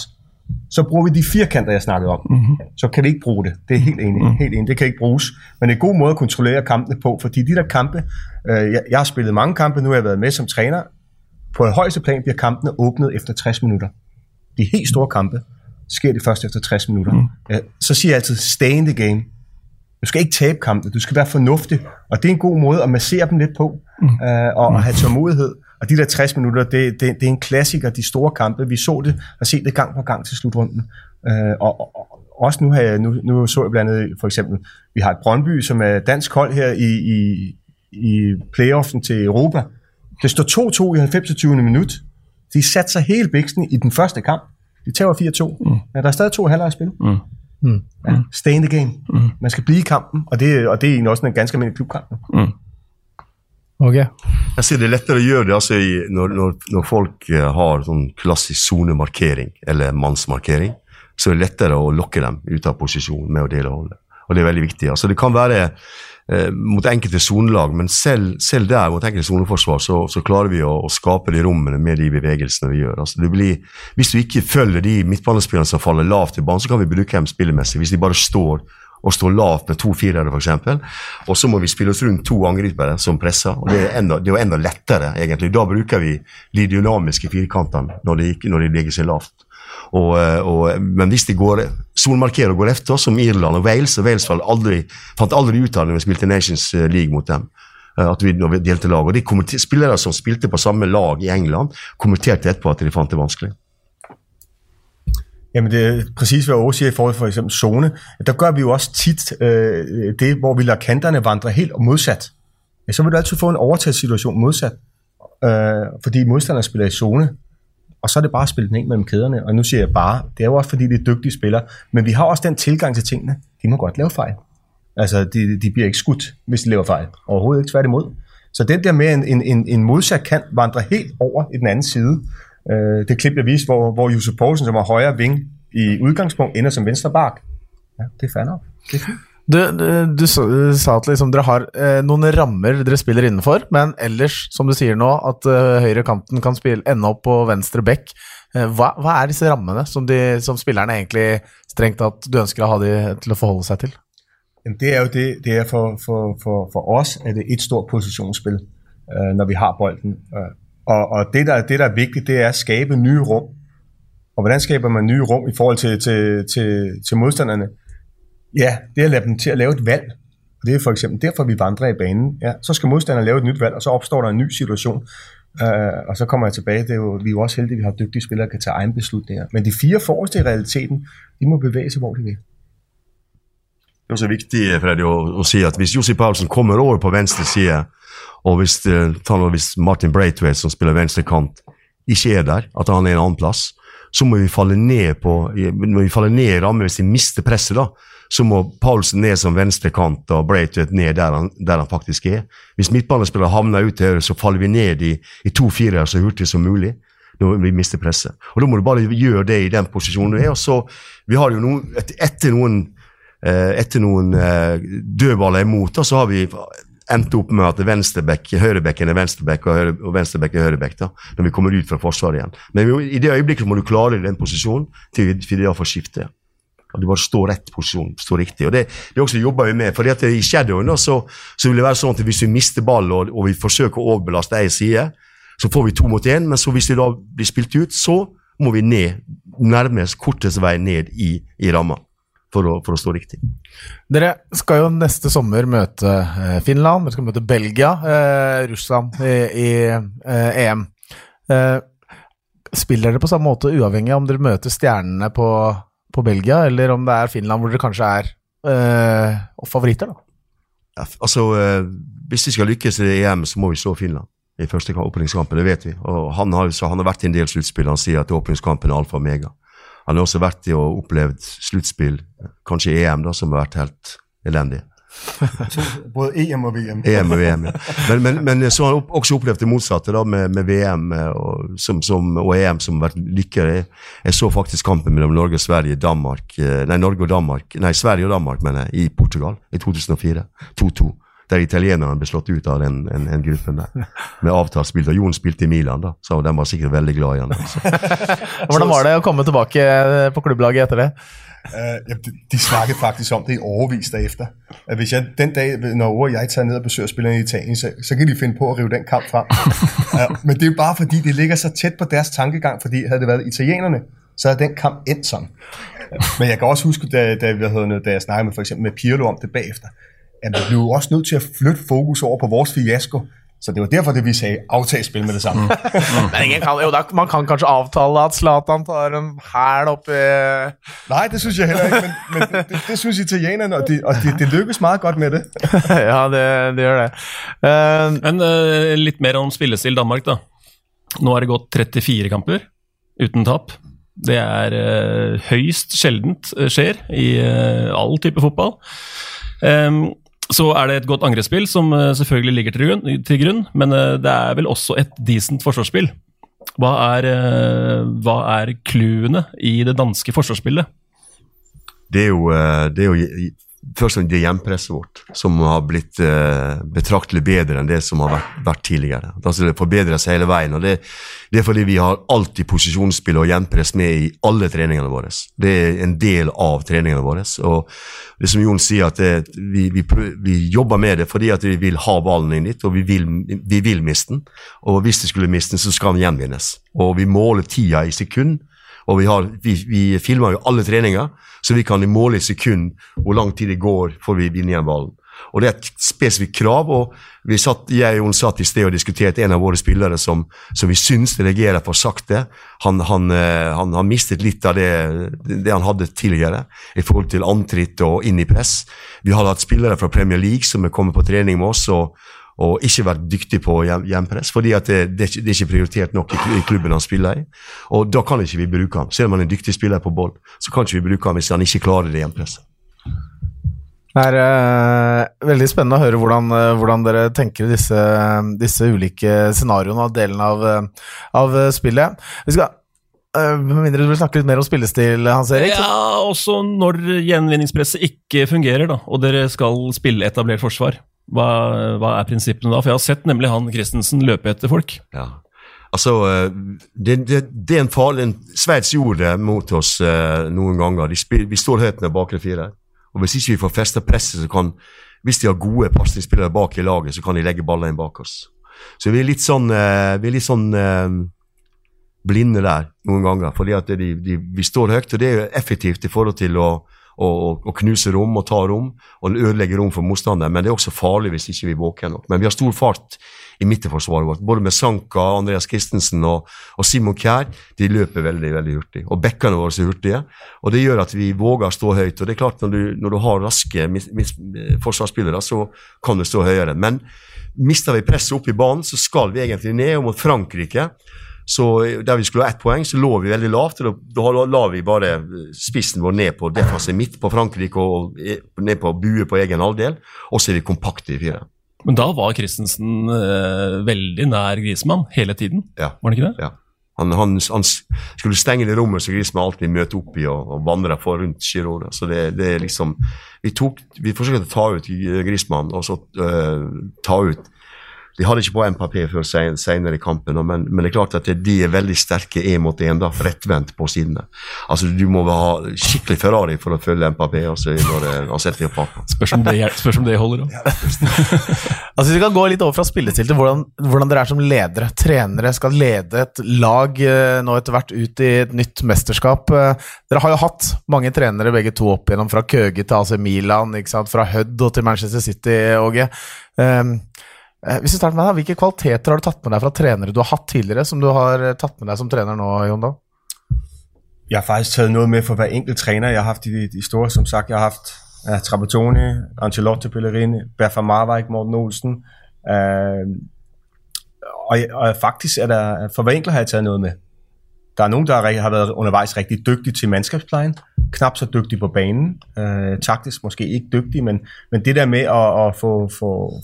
så bruger vi de firkanter, jeg snakkede om. Mm-hmm. Så kan vi ikke bruge det. Det er helt enig. Mm-hmm. Helt enig. Det kan ikke bruges. Men det er en god måde at kontrollere kampene på, fordi de der kampe, øh, jeg, jeg har spillet mange kampe, nu har jeg været med som træner. På det højeste plan bliver kampene åbnet efter 60 minutter. De helt store kampe sker det først efter 60 minutter. Mm. Øh, så siger jeg altid, stay in the game. Du skal ikke tabe kampen, du skal være fornuftig. Og det er en god måde at massere dem lidt på, mm. øh, og, og have tålmodighed. Og de der 60 minutter, det, det, det er en klassiker, de store kampe. Vi så det og set det gang på gang til slutrunden. Øh, og, og, også nu, har jeg, nu, nu så jeg blandt andet for eksempel, vi har et Brøndby, som er dansk hold her i, i, i playoffen til Europa. Det står 2-2 i 90. minut. De satte sig hele biksen i den første kamp. De tager 4-2. Mm. Ja, der er stadig to halvleje at spille. Mm. Mm. Ja, stay in the game. Mm. Man skal blive i kampen, og det, og det er egentlig også en ganske almindelig klubkamp. Mm. Okay. Jeg sier Det er lettere å gjøre det altså, når, når, når, folk uh, har sånn klassisk sonemarkering, eller mannsmarkering, så er det lettere å lokke dem ut av posisjon med å dele holdet. Og det er veldig viktig. Altså, det kan være eh, mot enkelte sonelag, men selv, selv, der, mot enkelte soneforsvar, så, så, klarer vi å, å, skape de rommene med de bevegelsene vi gjør. Altså, blir, hvis du ikke følger de midtbanespillerne som faller lavt i banen, så kan vi bruke dem spillemessig. Hvis de bare står og stå lavt med to firere, f.eks. Og så må vi spille oss rundt to angripere som presser. og Det er, enda, det er jo enda lettere, egentlig. Da bruker vi de dynamiske firkantene når de, når de ligger seg lavt. Og, og, men hvis de går solmarkerer og går efter, som Irland og Wales og Wales aldri, fant aldri ut av det når vi spilte Nations League mot dem, eh, at vi, når vi delte lag. Og de spillere som spilte på samme lag i England, kommenterte etterpå at de fant det vanskelig. Jamen det er præcis, hvad Aarhus siger i forhold til for eksempel zone. Der gør vi jo også tit øh, det, hvor vi lader kanterne vandre helt modsat. Ja, så vil du altid få en overtagssituation modsat. Øh, fordi modstanderen spiller i zone, og så er det bare at spille den ind mellem kæderne. Og nu siger jeg bare, det er jo også fordi, det er dygtige spillere. Men vi har også den tilgang til tingene. De må godt lave fejl. Altså, de, de bliver ikke skudt, hvis de laver fejl. Overhovedet ikke tværtimod. Så den der med en, en, en modsat kant vandre helt over i den anden side, Øh, det klip, jeg viste, hvor, hvor Josef Poulsen, som var højre ving i udgangspunkt, ender som venstre bak. Ja, det er fair nok. Det er fint. Du, du, du, sa at liksom dere har eh, noen rammer dere spiller innenfor, men ellers, som du sier nå, at eh, høyre kanten kan spille, ende opp på venstre bekk. Eh, hva, hva, er disse rammene som, de, som spillerne egentlig strengt tatt du ønsker å ha de til å forholde seg til? Det er jo det, det er for, for, for, for oss er det et stort posisjonsspill når vi har bolden. Og, og det, der, det, der er vigtigt, det er at skabe nye rum. Og hvordan skaber man nye rum i forhold til, til, til, til modstanderne? Ja, det er at lade dem til at lave et valg. Og det er for eksempel derfor, vi vandrer i banen. Ja, så skal modstanderne lave et nyt valg, og så opstår der en ny situation. Uh, og så kommer jeg tilbage, det er jo, vi er jo også heldige, at vi har dygtige spillere, der kan tage egen beslutninger. Men de fire forreste i realiteten, de må bevæge sig, hvor de vil. Det er også viktig Freddy, å, å si at hvis Josip Paulsen kommer over på venstre side og hvis, eh, hvis Martin Braithwaite, som spiller venstrekant, ikke er der, at han er en annen plass, så må vi falle ned på, når vi faller ned i rammen hvis vi mister presset. da, så må Paulsen ned som venstrekant og Braithwaite ned der han, der han, faktisk er. Hvis midtbanespillere havner ut til høyre, så faller vi ned i, i to firere så hurtig som mulig når vi mister presset. Og Da må du bare gjøre det i den posisjonen du er. og så, vi har jo noen, Etter noen, etter noen eh, dødballer imot, så har vi endte opp med at venstreback, høyrebekken er venstreback og, venstreback er høyreback da, når vi kommer ut fra forsvaret igjen. Men i det øyeblikket må du klare den posisjonen til, det får skifte. At du bare står rett posisjon, står riktig. Og Det, det også jobber vi med. fordi at I shadowen da, så, så, vil det være sånn at hvis vi mister ball og, og vi forsøker å overbelaste ei side, så får vi to mot én. Men så hvis det da blir spilt ut, så må vi ned, nærmest kortest vei ned i, i ramma for å, for å, stå riktig. Dere skal jo neste sommer møte eh, Finland, dere skal møte Belgia, eh, Russland i, i eh, EM. Eh, spiller dere på samme måte uavhengig om dere møter stjernene på, på, Belgia, eller om det er Finland hvor dere kanskje er eh, favoritter? da? Ja, altså, eh, Hvis vi skal lykkes i EM, så må vi slå Finland i første åpningskampen, det vet vi. Og Han har, han har vært i en del sluttspill, han sier at åpningskampen er alfa og mega. Han har også vært i og opplevd sluttspill, kanskje EM, da, som har vært helt elendig. Både EM og VM. EM og VM, ja. Men, men, men så har han også opplevd det motsatte, da, med, med VM eh, og, som, som, og, EM som har vært lykkere. Jeg så faktisk kampen mellom Norge og Sverige Danmark, eh, nei, Norge og Danmark, nei, Sverige og Danmark, mener jeg, i Portugal i 2004. 2-2. Der italienerne ble slått ut av den, en, en gruppen der. Med avtalt spilt. Og Jon spilte i Milan, da, så de var sikkert veldig glad i han. Altså. Hvordan var det å komme tilbake eh, på klubblaget etter det? Uh, ja, de, snakket faktisk om det i årevis derefter. At hvis jeg den dag, når Ove og jeg tager ned og besøger spillerne i Italien, så, så kan de finde på at rive den kamp frem. uh, men det er jo bare fordi, det ligger så tæt på deres tankegang, fordi havde det været italienerne, så havde den kamp endt sådan. Men jeg kan også huske, da, da, da jeg snakkede med, for eksempel med Pirlo om det bagefter, at vi blev også nødt til at flytte fokus over på vores fiasko. Så det var derfor det vi sagde avtagspil med det samme. Men ingen kan, jo, da, man kan kanskje avtale at Zlatan tar en hæl opp i Nej, det synes jeg heller ikke, men, men det, det, det synes italienerne, og, de, og de, det lykkes meget godt med det. Ja, det, det gjør det. Uh, Men uh, litt mer om spillestil Danmark, da. Nå har det gått 34 kamper uten tap. Det er uh, høyst sjeldent skjer i all type fotball. Em, så er det et godt angrepsspill som eh, selvfølgelig ligger til grunn, men eh, det er vel også et decent forsvarsspill. Hva er, eh, hva er clouene i det danske forsvarsspillet? det er jo, det er jo først og fremst det hjempresset vårt som har blitt eh, betraktelig bedre enn det som har vært, vært tidligere. Altså Det forbedrer seg hele veien. og det, det er fordi vi har alltid posisjonsspill og hjempress med i alle treningene våre. Det er en del av treningene våre. og det som Jon sier, at det, vi, vi, vi jobber med det fordi at vi vil ha ballen inn dit, og vi vil, vi vil miste den. Og hvis de skulle miste den, så skal den gjenvinnes. Og vi måler tida i sekund. Og vi, vi, vi filmer jo alle treninger, så vi kan måle i sekund hvor lang tid det går før vi vinner igjen ballen. Og Det er et spesifikt krav. og satt, Jeg og hun satt i sted og diskuterte en av våre spillere som, som vi syns reagerer for sakte. Han, han, han, han har mistet litt av det, det han hadde tidligere i forhold til antritt og inn i press. Vi har hatt spillere fra Premier League som er kommet på trening med oss. og og ikke vært dyktig på hjem, hjempress, fordi at det, det, er ikke, det er ikke prioritert nok i, klubben han spiller i. Og da kan ikke vi bruke ham. Selv om han er en dyktig spiller på ball, så kan ikke vi bruke ham hvis han ikke klarer det hjempresset. Det er uh, veldig spennende å høre hvordan, uh, hvordan dere tenker i disse, disse ulike scenarioene og delene av, uh, av spillet. Vi skal, eh, Med mindre du vil snakke litt mer om spillestil, Hans Erik? Ja, også når gjenvinningspresset ikke fungerer, da, og dere skal spille etablert forsvar. Hva, hva er prinsippene da? For jeg har sett nemlig han Christensen løpe etter folk. Ja. Altså, eh, det, det, det er en farlig Sveits gjorde det mot oss eh, noen ganger. Spil, vi står høyt ned bakre fire. Og hvis ikke vi får festa presset, så kan Hvis de har gode pasningsspillere bak i laget, så kan de legge baller inn bak oss. Så vi er litt sånn, eh, vi er litt sånn blinde der noen ganger. fordi at de, de, vi står høyt, og det er effektivt i forhold til å, å, og knuse rom og ta rom og ødelegge rom for motstanderen. Men det er også farlig hvis ikke vi er våkne nok. Men vi har stor fart i midterforsvaret vårt. Både med Sanka, Andreas Christensen og, og Simon Kjær. De løper veldig veldig hurtig. Og bekkene våre er hurtige. Og det gjør at vi våger å stå høyt. Og det er klart, når du, når du har raske forsvarsspillere, så kan du stå høyere. Men mister vi presset opp i banen, så skal vi egentlig ned. Og mot Frankrike så Der vi skulle ha ett poeng, så lå vi veldig lavt. og Da, da la vi bare spissen vår ned på defensiv midt på Frankrike og eh, ned på bue på egen halvdel, og så er vi kompakte i fire. Men da var Christensen eh, veldig nær Grismann hele tiden, Ja. var han ikke det? Ja. Han, han, han skulle stenge det rommet som Grismann alltid møter opp i og, og vandrer for rundt Giroud. Så det, det er liksom Vi, tok, vi forsøkte å ta ut Grismann og så uh, ta ut De hadde ikke på MPP før senere i kampen, men, men det er klart at de er veldig sterke én mot én, rettvendt på sidene. Altså, Du må ha skikkelig Ferrari for å følge MPP altså, eh. Spørs om det, spørs om det holder da. Altså, vi kan gå litt over fra spillestil til hvordan, hvordan dere er som ledere. Trenere skal lede et lag eh, nå etter hvert ut i et nytt mesterskap. Eh, Dere har jo hatt mange trenere begge to opp igjennom, fra Køge til AC Milan, ikke sant? fra Hødd og til Manchester City, Åge. Um, hvis vi starter med deg, Hvilke kvaliteter har du tatt med deg fra trenere du har hatt tidligere, som du har eh, tatt med deg som trener nå, Jon? Jeg har faktisk taget noe med for hver enkelt trener. Jeg har haft de, de store, som sagt, jeg har haft uh, Trapattoni, Ancelotti, Pellerini, Berfa Marwijk, Morten Olsen. Uh, og, og faktisk er der, for hver enkelt har jeg taget noe med. Der er noen der har- vært været riktig dygtige til mannskapspleien. Knapt så dyktige på banen, Uh, taktisk måske ikke dyktige, men, men det der med å,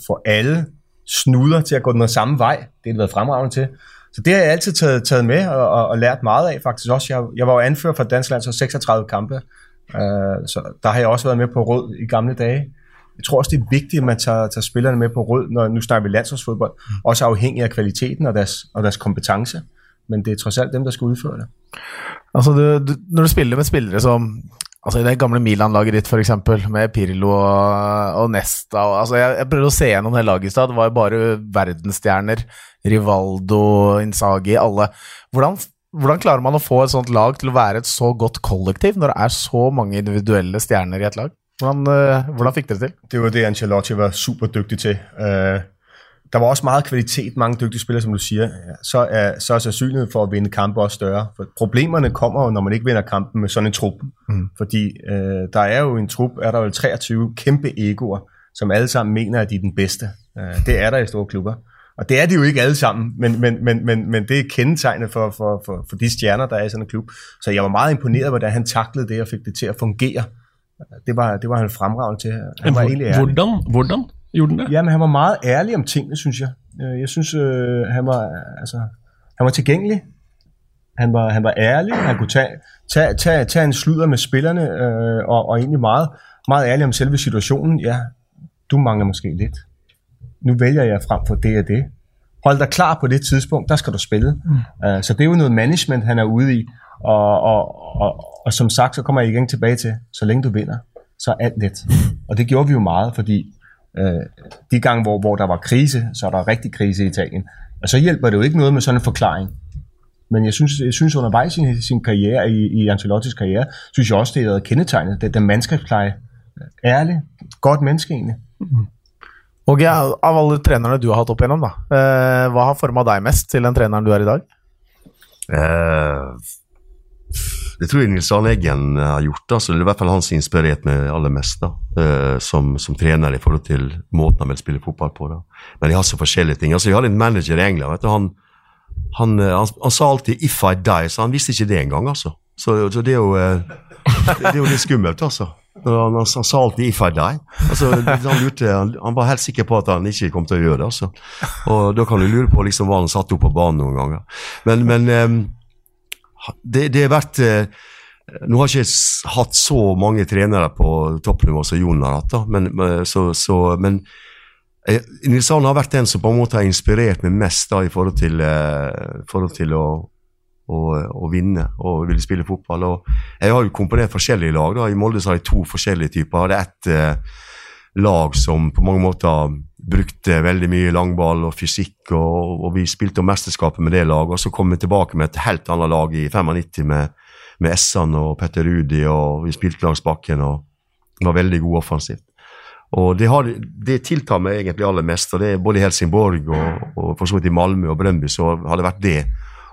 få alle snuder til at gå den samme vej, det har det været fremragende til. Så det har jeg altid taget, taget med og, og, og lært meget af faktisk også. Jeg, jeg var jo anfører for Dansk Landshold 36 kampe, øh, så der har jeg også været med på rød i gamle dage. jeg tror også, det er vigtigt, at man tager, tager spillerne med på rød, når nu snakker vi landsholdsfodbold, også afhængig af kvaliteten og deres, og deres kompetence. Men det er trods alt dem, der skal udføre det. Altså, du, du, når du spiller med spillere som Altså I det gamle Milan-laget ditt, f.eks., med Pirlo og, og Nesta og, altså, jeg, jeg prøvde å se gjennom det laget i stad. Det var jo bare verdensstjerner. Rivaldo, Insagi, alle. Hvordan, hvordan klarer man å få et sånt lag til å være et så godt kollektiv, når det er så mange individuelle stjerner i et lag? Hvordan, uh, hvordan fikk dere det til? Det var det, Ancelotti var superdyktig til. Uh, der var også meget kvalitet, mange dygtige spillere, som du siger. Så er, så er sandsynligheden for at vinde kampe også større. For problemerne kommer jo, når man ikke vinder kampen med sådan en trup. Mm. Fordi øh, der er jo en trup, er der jo 23 kæmpe egoer, som alle sammen mener, at de er den bedste. Øh, det er der i store klubber. Og det er de jo ikke alle sammen, men, men, men, men, men det er kendetegnet for, for, for, for de stjerner, der er i sådan en klub. Så jeg var meget imponeret, hvordan han taklede det og fik det til at fungere. Det var, det var han fremragende til. Han var egentlig ærlig. Hvordan? Hvordan? Gjorde den det? Jamen, han var meget ærlig om tingene, synes jeg. Jeg synes, øh, han, var, altså, han var tilgængelig. Han var, han var ærlig. Han kunne tage, tage, tage, tage en sludder med spillerne, øh, og, og egentlig meget, meget ærlig om selve situationen. Ja, du mangler måske lidt. Nu vælger jeg frem for det og det. Hold dig klar på det tidspunkt, der skal du spille. Mm. Uh, så det er jo noget management, han er ude i. Og, og, og, og som sagt, så kommer jeg igen tilbage til, så længe du vinder, så er alt let. Og det gjorde vi jo meget, fordi Øh, de gange, hvor, hvor der var krise, så er der rigtig krise i Italien. Og så hjælper det jo ikke noget med sådan en forklaring. Men jeg synes, jeg synes undervejs i sin karriere, i, i Ancelottis karriere, synes jeg også, det er kendetegnet. Det, den mandskabspleje. Ærlig, godt menneske egentlig. Mm. Og ja, av alle trenerne du har hatt opp igjennom, da, eh, hva har forma deg mest til den treneren du er i dag? Eh, det tror jeg Nils Arne Eggen har gjort. Altså, det er i hvert fall han som inspirert meg aller mest da, uh, som, som, trener i forhold til måten han vil spille fotball på. Da. Men de har så forskjellige ting. Altså, Vi har en manager i England. du, han, han, eh, han, han, sa alltid 'if I die', så han visste ikke det engang. Altså. Så, så det, er jo, det, er jo litt skummelt, altså. Han, sa alltid 'if I die'. Altså, lurte, han, var helt sikker på at han ikke kom til å gjøre det. altså. Og Da kan du lure på liksom, hva han satte opp på banen noen ganger. Men, men det, det har vært eh, Nå har jeg ikke hatt så mange trenere på toppnivå som Jon har hatt, da, men, så, så, men eh, Nils Arne har vært den som på en måte har inspirert meg mest da, i forhold til, eh, forhold til å, å, å, vinne og ville spille fotball. Og jeg har jo komponert forskjellige lag. da, I Molde har jeg to forskjellige typer. Det er ett lag som på mange måter brukte veldig mye langball og fysikk, og, og vi spilte om mesterskapet med det laget. Og så kom vi tilbake med et helt annet lag i 95 med, med Essan og Petter Rudi, og vi spilte langs bakken og var veldig gode offensivt. Og det, har, det, tiltar meg egentlig aller mest, og det er både i Helsingborg og, og for så vidt i Malmö og Brøndby så har det vært det.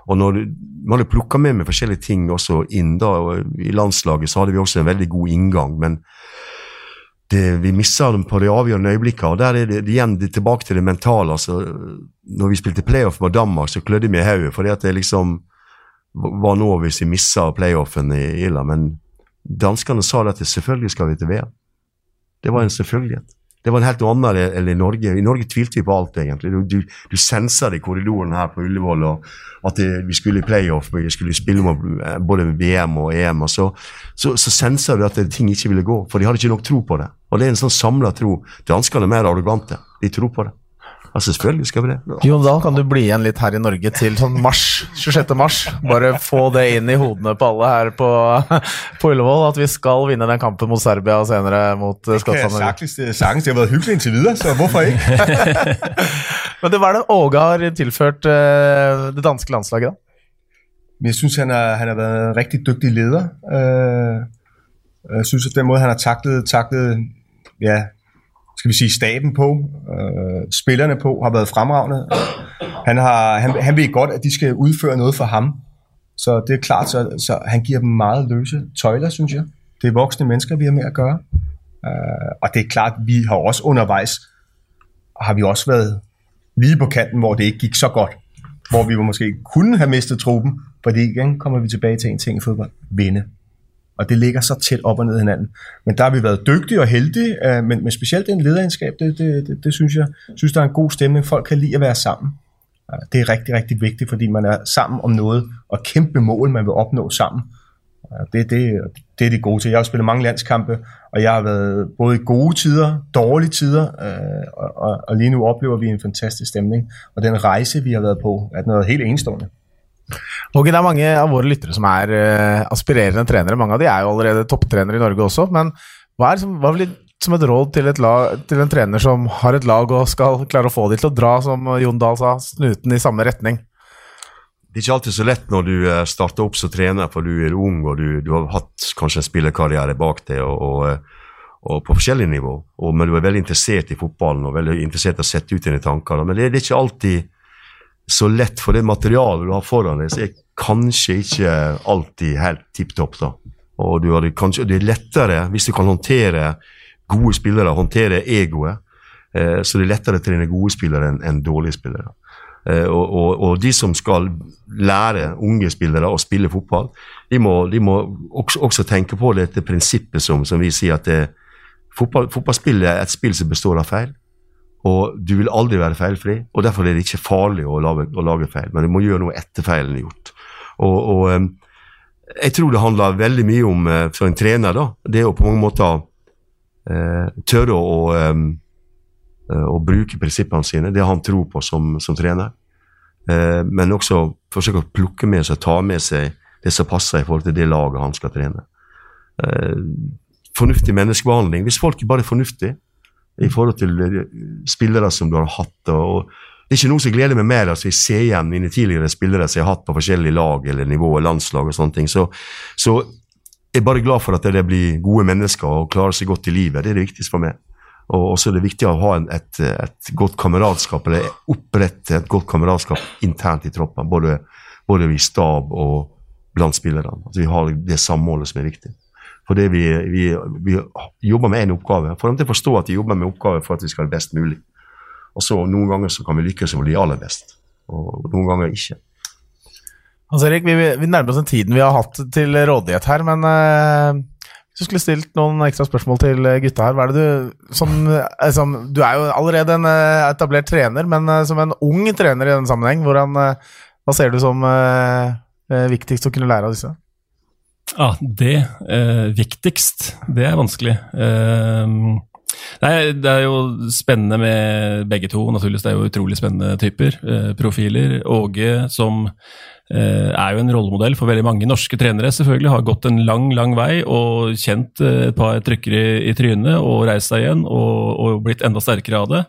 Og når Man har plukka med meg forskjellige ting også inn. da, og I landslaget så hadde vi også en veldig god inngang, men det, vi misser dem på de avgjørende øyeblikkene. og Der er det igjen det tilbake til det mentale. altså når vi spilte playoff med Danmark, så klødde vi i hodet. fordi at det liksom var nå hvis vi missa playoffen i Irland. Men danskene sa at selvfølgelig skal vi til VM. Det var en selvfølgelighet. Det var en helt noe annet enn i Norge. I Norge tvilte vi på alt, egentlig. Du, du, du sensa det i korridoren her på Ullevål, og at det, vi skulle i playoff, vi skulle spille med eh, både VM og EM. og Så, så, så sensa du at ting ikke ville gå, for de hadde ikke nok tro på det. Og det er en sånn samla tro. Danskene er mer arrogante. De tror på det. Altså, selvfølgelig skal vi det. Jon Dahl, kan du bli igjen litt her i Norge til sånn mars, 26. mars? Bare få det inn i hodene på alle her på, på Ullevål, at vi skal vinne den kampen mot Serbia og senere mot eh, Skottland. Det kan jeg sagtens. Det har vært hyggelig inntil videre, så hvorfor ikke? Men det, hva er det Åge har tilført uh, det danske landslaget, da? Jeg syns han, han, har vært en riktig dyktig leder. Uh, jeg syns at den måten han har taklet, taklet ja, skal vi sige, staben på, øh, spillerne på, har været fremragende. Han, har, han, han ved godt, at de skal udføre noget for ham. Så det er klart, så, så han giver dem meget løse tøjler, synes jeg. Det er voksne mennesker, vi har med at gøre. Øh, og det er klart, vi har også undervejs, har vi også været lige på kanten, hvor det ikke gik så godt. Hvor vi måske kunne have mistet truppen, fordi igen kommer vi tilbage til en ting i fodbold. Vinde og det ligger så tæt op og ned hinanden. Men der har vi været dygtige og heldige, øh, men, men specielt den lederskab, det, det, det, det synes jeg, synes der er en god stemning. Folk kan lide at være sammen. Det er rigtig, rigtig vigtigt, fordi man er sammen om noget, og kæmpe mål, man vil opnå sammen. Det, det, det er de gode til. Jeg har spillet mange landskampe, og jeg har været både i gode tider, dårlige tider, øh, og, og, og lige nu oplever vi en fantastisk stemning. Og den rejse, vi har været på, er noget helt enestående. Og det er mange av våre lyttere som er uh, aspirerende trenere. Mange av de er jo allerede topptrenere i Norge også. Men hva, er, hva vil som et råd til, et lag, til, en trener som har et lag og skal klare å få de til å dra, som Jon Dahl sa, snuten i samme retning? Det er ikke alltid så lett når du eh, starter opp som trener, for du er ung og du, du har hatt kanskje en spillerkarriere bak deg og, og, eh, og på forskjellig nivå. Og, men du er veldig interessert i fotballen og veldig interessert i å sette ut dine tanker. Men det, det er ikke alltid så lett, for det materialet du har foran deg, så er kanskje ikke alltid helt tipp topp. Og det, kanskje, det er lettere hvis du kan håndtere gode spillere, håndtere egoet. Eh, så det er lettere å trene gode spillere enn en dårlige spillere. Eh, og, og, og, de som skal lære unge spillere å spille fotball, de må, de må også, også, tenke på dette prinsippet som, som vi sier at det, fotball, fotballspill er et spill som består av feil. Og du vil aldri være feilfri, og derfor er det ikke farlig å lage, å lage feil. Men du må gjøre noe etter feilen er gjort. Og, og, eh, jeg tror det handler veldig mye om, for en trener, da, det å på mange måter eh, tørre å, å, å, bruke prinsippene sine, det han tror på som, som trener. Eh, men også forsøke å plukke med seg, ta med seg det som passer i forhold til det laget han skal trene. Eh, fornuftig menneskebehandling. Hvis folk bare er fornuftige i forhold til eh, spillere som du har hatt og det er ikke noe som gleder meg mer at vi ser igjen mine tidligere spillere som jeg har hatt på forskjellige lag eller nivåer, landslag og sånne ting. Så, så jeg er bare glad for at det blir gode mennesker og klarer seg godt i livet. Det er det viktigste for meg. Og så er det viktig å ha et, et, godt kameratskap, eller opprette et godt kameratskap internt i troppen. Både, både i stab og blant spillerne. At vi har det samholdet som er viktig. For det vi, vi, vi jobber med én oppgave. For dem til å forstå at de jobber med oppgave for at vi skal ha det best mulig. Og så Noen ganger så kan vi lykkes med de aller best, og noen ganger ikke. Hans Erik, vi, vi, nærmer oss den tiden vi har hatt til rådighet her, men uh, hvis du skulle stilt noen ekstra spørsmål til gutta her, hva er det du som, som Du er jo allerede en uh, etablert trener, men uh, som en ung trener i denne sammenheng, hvordan, hva ser du som viktigst å kunne lære av disse? Ja, det viktigst, det er vanskelig. Nei, Det er jo spennende med begge to. naturligvis. Det er jo utrolig spennende typer. profiler. Åge som Eh, er jo en rollemodell for veldig mange norske trenere. selvfølgelig Har gått en lang lang vei og kjent eh, et par trykker i, i trynet og reist seg igjen og, og, blitt enda sterkere av det.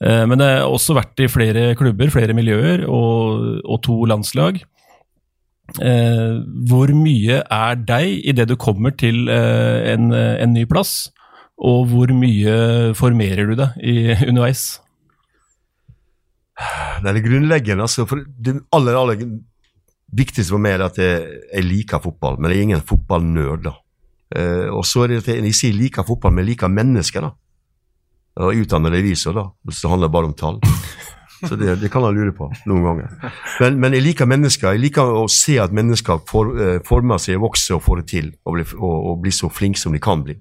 Eh, men det har også vært i flere klubber, flere miljøer og, og to landslag. Hvor mye er deg idet du kommer til en, en ny plass, og hvor mye formerer du deg i, underveis? Det er det grunnleggende. altså for det aller, aller viktigste for meg er at jeg, jeg liker fotball, men jeg er ingen fotballnerd. Eh, og så er det at jeg, jeg sier liker fotball, men liker mennesker. da. Jeg utdanner revisor, da, hvis det handler bare om tall. Så det, det, kan jeg lure på noen ganger. Men, men, jeg liker mennesker. Jeg liker å se at mennesker for, uh, former seg, vokser og får det til, og blir, og, og blir så flinke som de kan bli.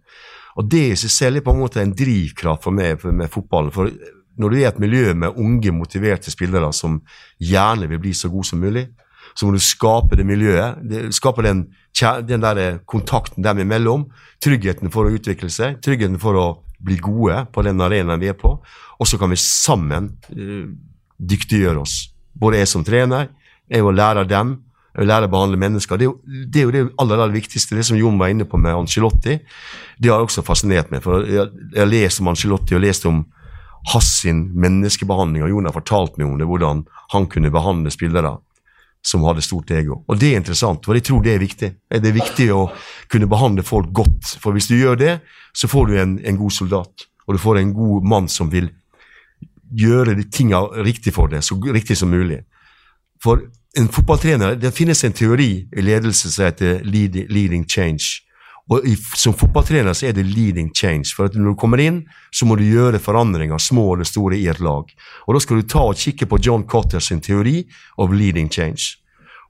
Og Det i seg selv er på en måte en drivkraft for meg for, med fotballen. For når du er et miljø med unge, motiverte spillere som gjerne vil bli så gode som mulig, så må du skape det miljøet. Det, skape den, den der eh, kontakten dem imellom. Tryggheten for å utvikle seg, tryggheten for å bli gode på den arenaen vi er på. Og så kan vi sammen uh, dyktiggjøre oss. Både jeg som trener, jeg og lærer dem, jeg og lærer å behandle mennesker. Det er, jo, det er jo det aller, aller viktigste, det som Jon var inne på med Angelotti. Det har også fascinert meg. for Jeg, har lest om Angelotti og lest om hans menneskebehandling, og Jon har fortalt meg om det, hvordan han kunne behandle spillere som hadde stort ego. Og det er interessant, for jeg tror det er viktig. Det er viktig å kunne behandle folk godt. For hvis du gjør det, så får du en, en god soldat. Og du får en god mann som vil gjøre tinga riktig for deg, så riktig som mulig. For en fotballtrener Det finnes en teori i ledelse som heter leading change. Og i, Som fotballtrener så er det leading change. For at når du kommer inn, så må du gjøre forandringer, små eller store, i et lag. Og Da skal du ta og kikke på John Cotter sin teori of leading change.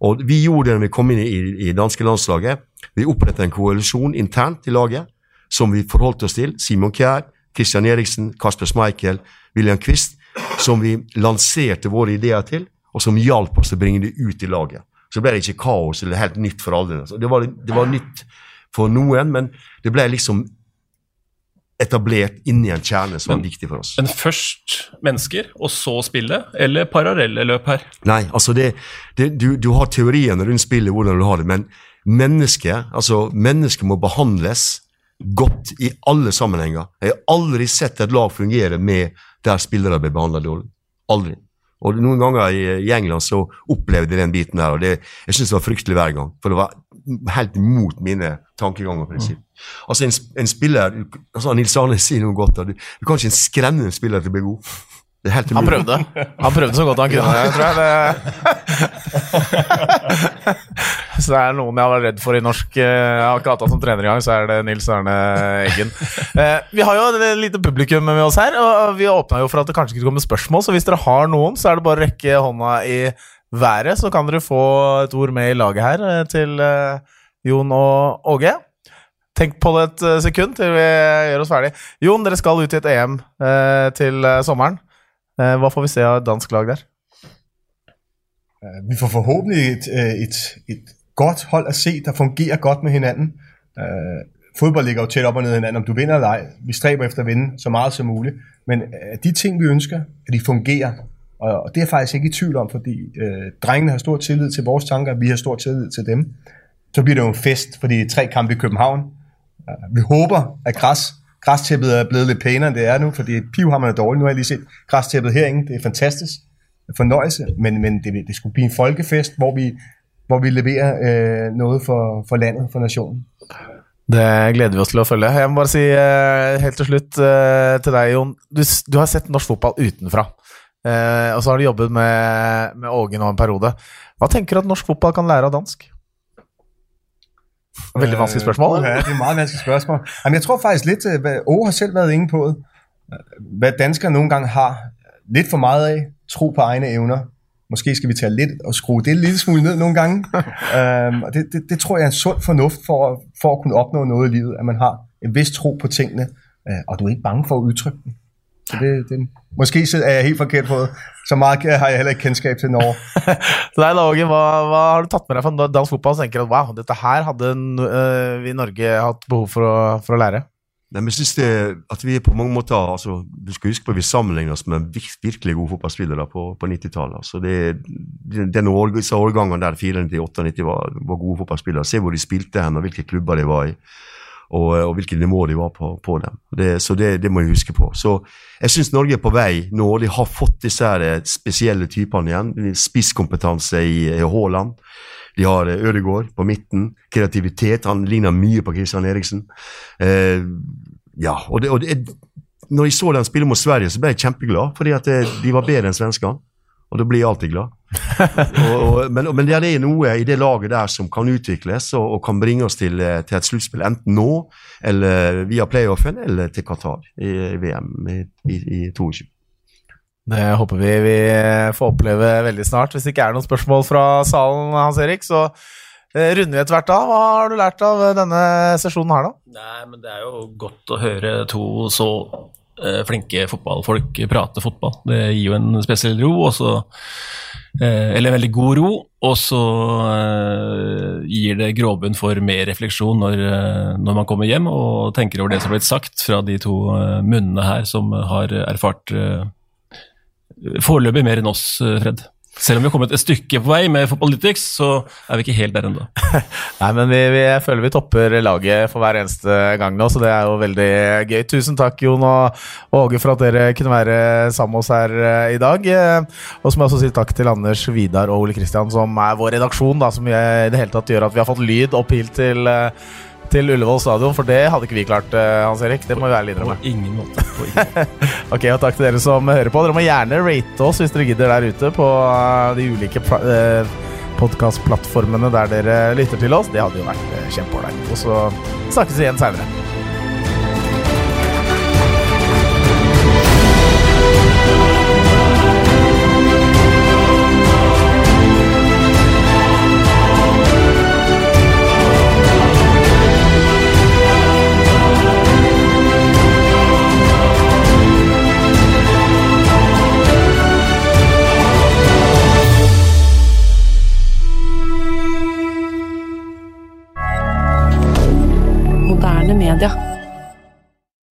Og Vi gjorde det når vi kom inn i, i danske landslaget. Vi opprettet en koalisjon internt i laget som vi forholdt oss til. Simon Kjær, Christian Eriksen, Kasper Schmeichel, William Quist. Som vi lanserte våre ideer til, og som hjalp oss å bringe det ut i laget. Så ble det ikke kaos eller helt nytt for alle. Det var, det var nytt for noen, men det ble liksom etablert inni en kjerne som var viktig for oss. Men først mennesker, og så spillet? Eller parallelle løp her? Nei, altså det, det, du, du har teoriene rundt spillet, hvordan du har det, men mennesket altså mennesket må behandles godt i alle sammenhenger. Jeg har aldri sett et lag fungere med der spillere blir behandla dårlig. Aldri. Og Noen ganger i, i, England så opplevde jeg den biten der, og det, jeg syntes det var fryktelig hver gang. For det var helt imot mine tankeganger og prinsipp. Altså en, en, spiller altså Nils Arne sier noe godt. Du, du kan ikke skremme en spiller til å bli god. Han prøvde. Han prøvde så godt han kunne, jeg, tror jeg. så det er noen jeg var redd for i norsk Jeg har ikke hatt han som trener engang, så er det Nils Arne Eggen. Eh, vi har jo et lite publikum med oss her, og vi åpna jo for at det kanskje skulle komme spørsmål, så hvis dere har noen, så er det bare å rekke hånda i været, så kan dere få et ord med i laget her eh, til eh, Jon og Åge. Tenk på det et sekund til vi gjør oss ferdig. Jon, dere skal ut i et EM eh, til sommeren. Eh, hva får vi se av dansk lag der? Eh, vi får forhåpentlig et, øh, et, et godt hold å se, der fungerer godt med hinanden. Fodbold ligger jo tæt op og ned hinanden, om du vinder eller ej. Vi stræber efter at vinde så meget som muligt. Men de ting, vi ønsker, at de fungerer. Og, det er jeg faktisk ikke i tvivl om, fordi uh, drengene har stor tillid til vores tanker, vi har stor tillid til dem. Så bliver det jo en fest, fordi tre kampe i København. Vi håber, at græs græstæppet er blevet lidt pænere, end det er nu, fordi pivhammeren er dårligt. Nu har jeg lige set græstæppet herinde. Det er fantastisk. Fornøjelse, men, men det, det skulle blive en folkefest, hvor vi, hvor vi leverer øh, noget for, for landet, for nationen. Det gleder vi oss til å følge. Jeg må bare si uh, helt til slutt uh, til deg, Jon. Du, du, har sett norsk fotball utenfra. Uh, og så har du jobbet med, med Åge nå en periode. Hva tenker du at norsk fotball kan lære av dansk? Veldig vanskelig spørsmål. Ja, det er meget vanskelig spørsmål. Jamen, jeg tror faktisk lidt, øh, Åge har selv været inde på, hvad danskere nogle gange har lidt for meget af, tro på egne evner. Måske skal vi tage lidt og skrue det en lille smule ned nogle gange. um, og det, det, det tror jeg er en sund fornuft for, for at kunne opnå noget i livet, at man har en vis tro på tingene, uh, og du er ikke bange for at udtrykke dem. Så det, det, måske er jeg helt forkert på det. Så meget har jeg heller ikke kjennskap til Norge. så deg, Åge, hva, hva, har du tatt med deg fra dansk fotball og tenker at wow, dette her hadde uh, vi i Norge hatt behov for å, for å lære? Nei, men jeg synes det, at vi er på mange måter altså, Du skal huske på at vi sammenligner oss med virkelig gode fotballspillere på, på 90-tallet. Altså, den årgangen der 94-98 var, var gode fotballspillere. Se hvor de spilte hen, og hvilke klubber de var i og, og hvilket nivå de var på, på dem. Det, så det, det, må jeg huske på. Så jeg syns Norge er på vei nå. De har fått disse her spesielle typene igjen. Spisskompetanse i, i Haaland. De har eh, Ødegaard på midten. Kreativitet. Han ligner mye på Christian Eriksen. Eh, ja, og, det, og når jeg så dem spille mot Sverige, så ble jeg kjempeglad, fordi at de var bedre enn svenskene. Og da blir jeg alltid glad. og, og, men, men, det er noe i det laget der som kan utvikles og, og kan bringe oss til, eh, til et sluttspill, enten nå eller via playoffen eller til Qatar i, i VM i, i, i 22. Det håper vi vi får oppleve veldig snart. Hvis det ikke er noen spørsmål fra salen, Hans Erik, så eh, runder vi etter hvert av. Hva har du lært av denne sesjonen her, da? Nei, men Det er jo godt å høre to så flinke fotballfolk prater fotball. Det gir jo en spesiell ro, også, eh, eller en veldig god ro. Og så eh, gir det gråbunn for mer refleksjon når, når, man kommer hjem og tenker over det som har blitt sagt fra de to munnene her som har erfart foreløpig mer enn oss, Fred. Selv om vi har kommet et stykke på vei med Fotballytics, så er vi ikke helt der ennå. Nei, men vi, vi, jeg føler vi topper laget for hver eneste gang nå, så det er jo veldig gøy. Tusen takk, Jon og Åge, for at dere kunne være sammen med oss her eh, i dag. Eh, og så må jeg også si takk til Anders, Vidar og Ole Kristian, som er vår redaksjon, da, som i det hele tatt gjør at vi har fått lyd opp hit til uh, til Ullevål stadion, for det hadde ikke vi klart, eh, Hans Erik. Det må vi ærlig innrømme. På ingen måte. På ingen måte. ok, og takk til dere som hører på. Dere må gjerne rate oss hvis dere gidder der ute på eh, de ulike eh, podkastplattformene der dere lytter til oss. Det hadde jo vært kjempeålreit. Og så snakkes vi igjen seinere. interprète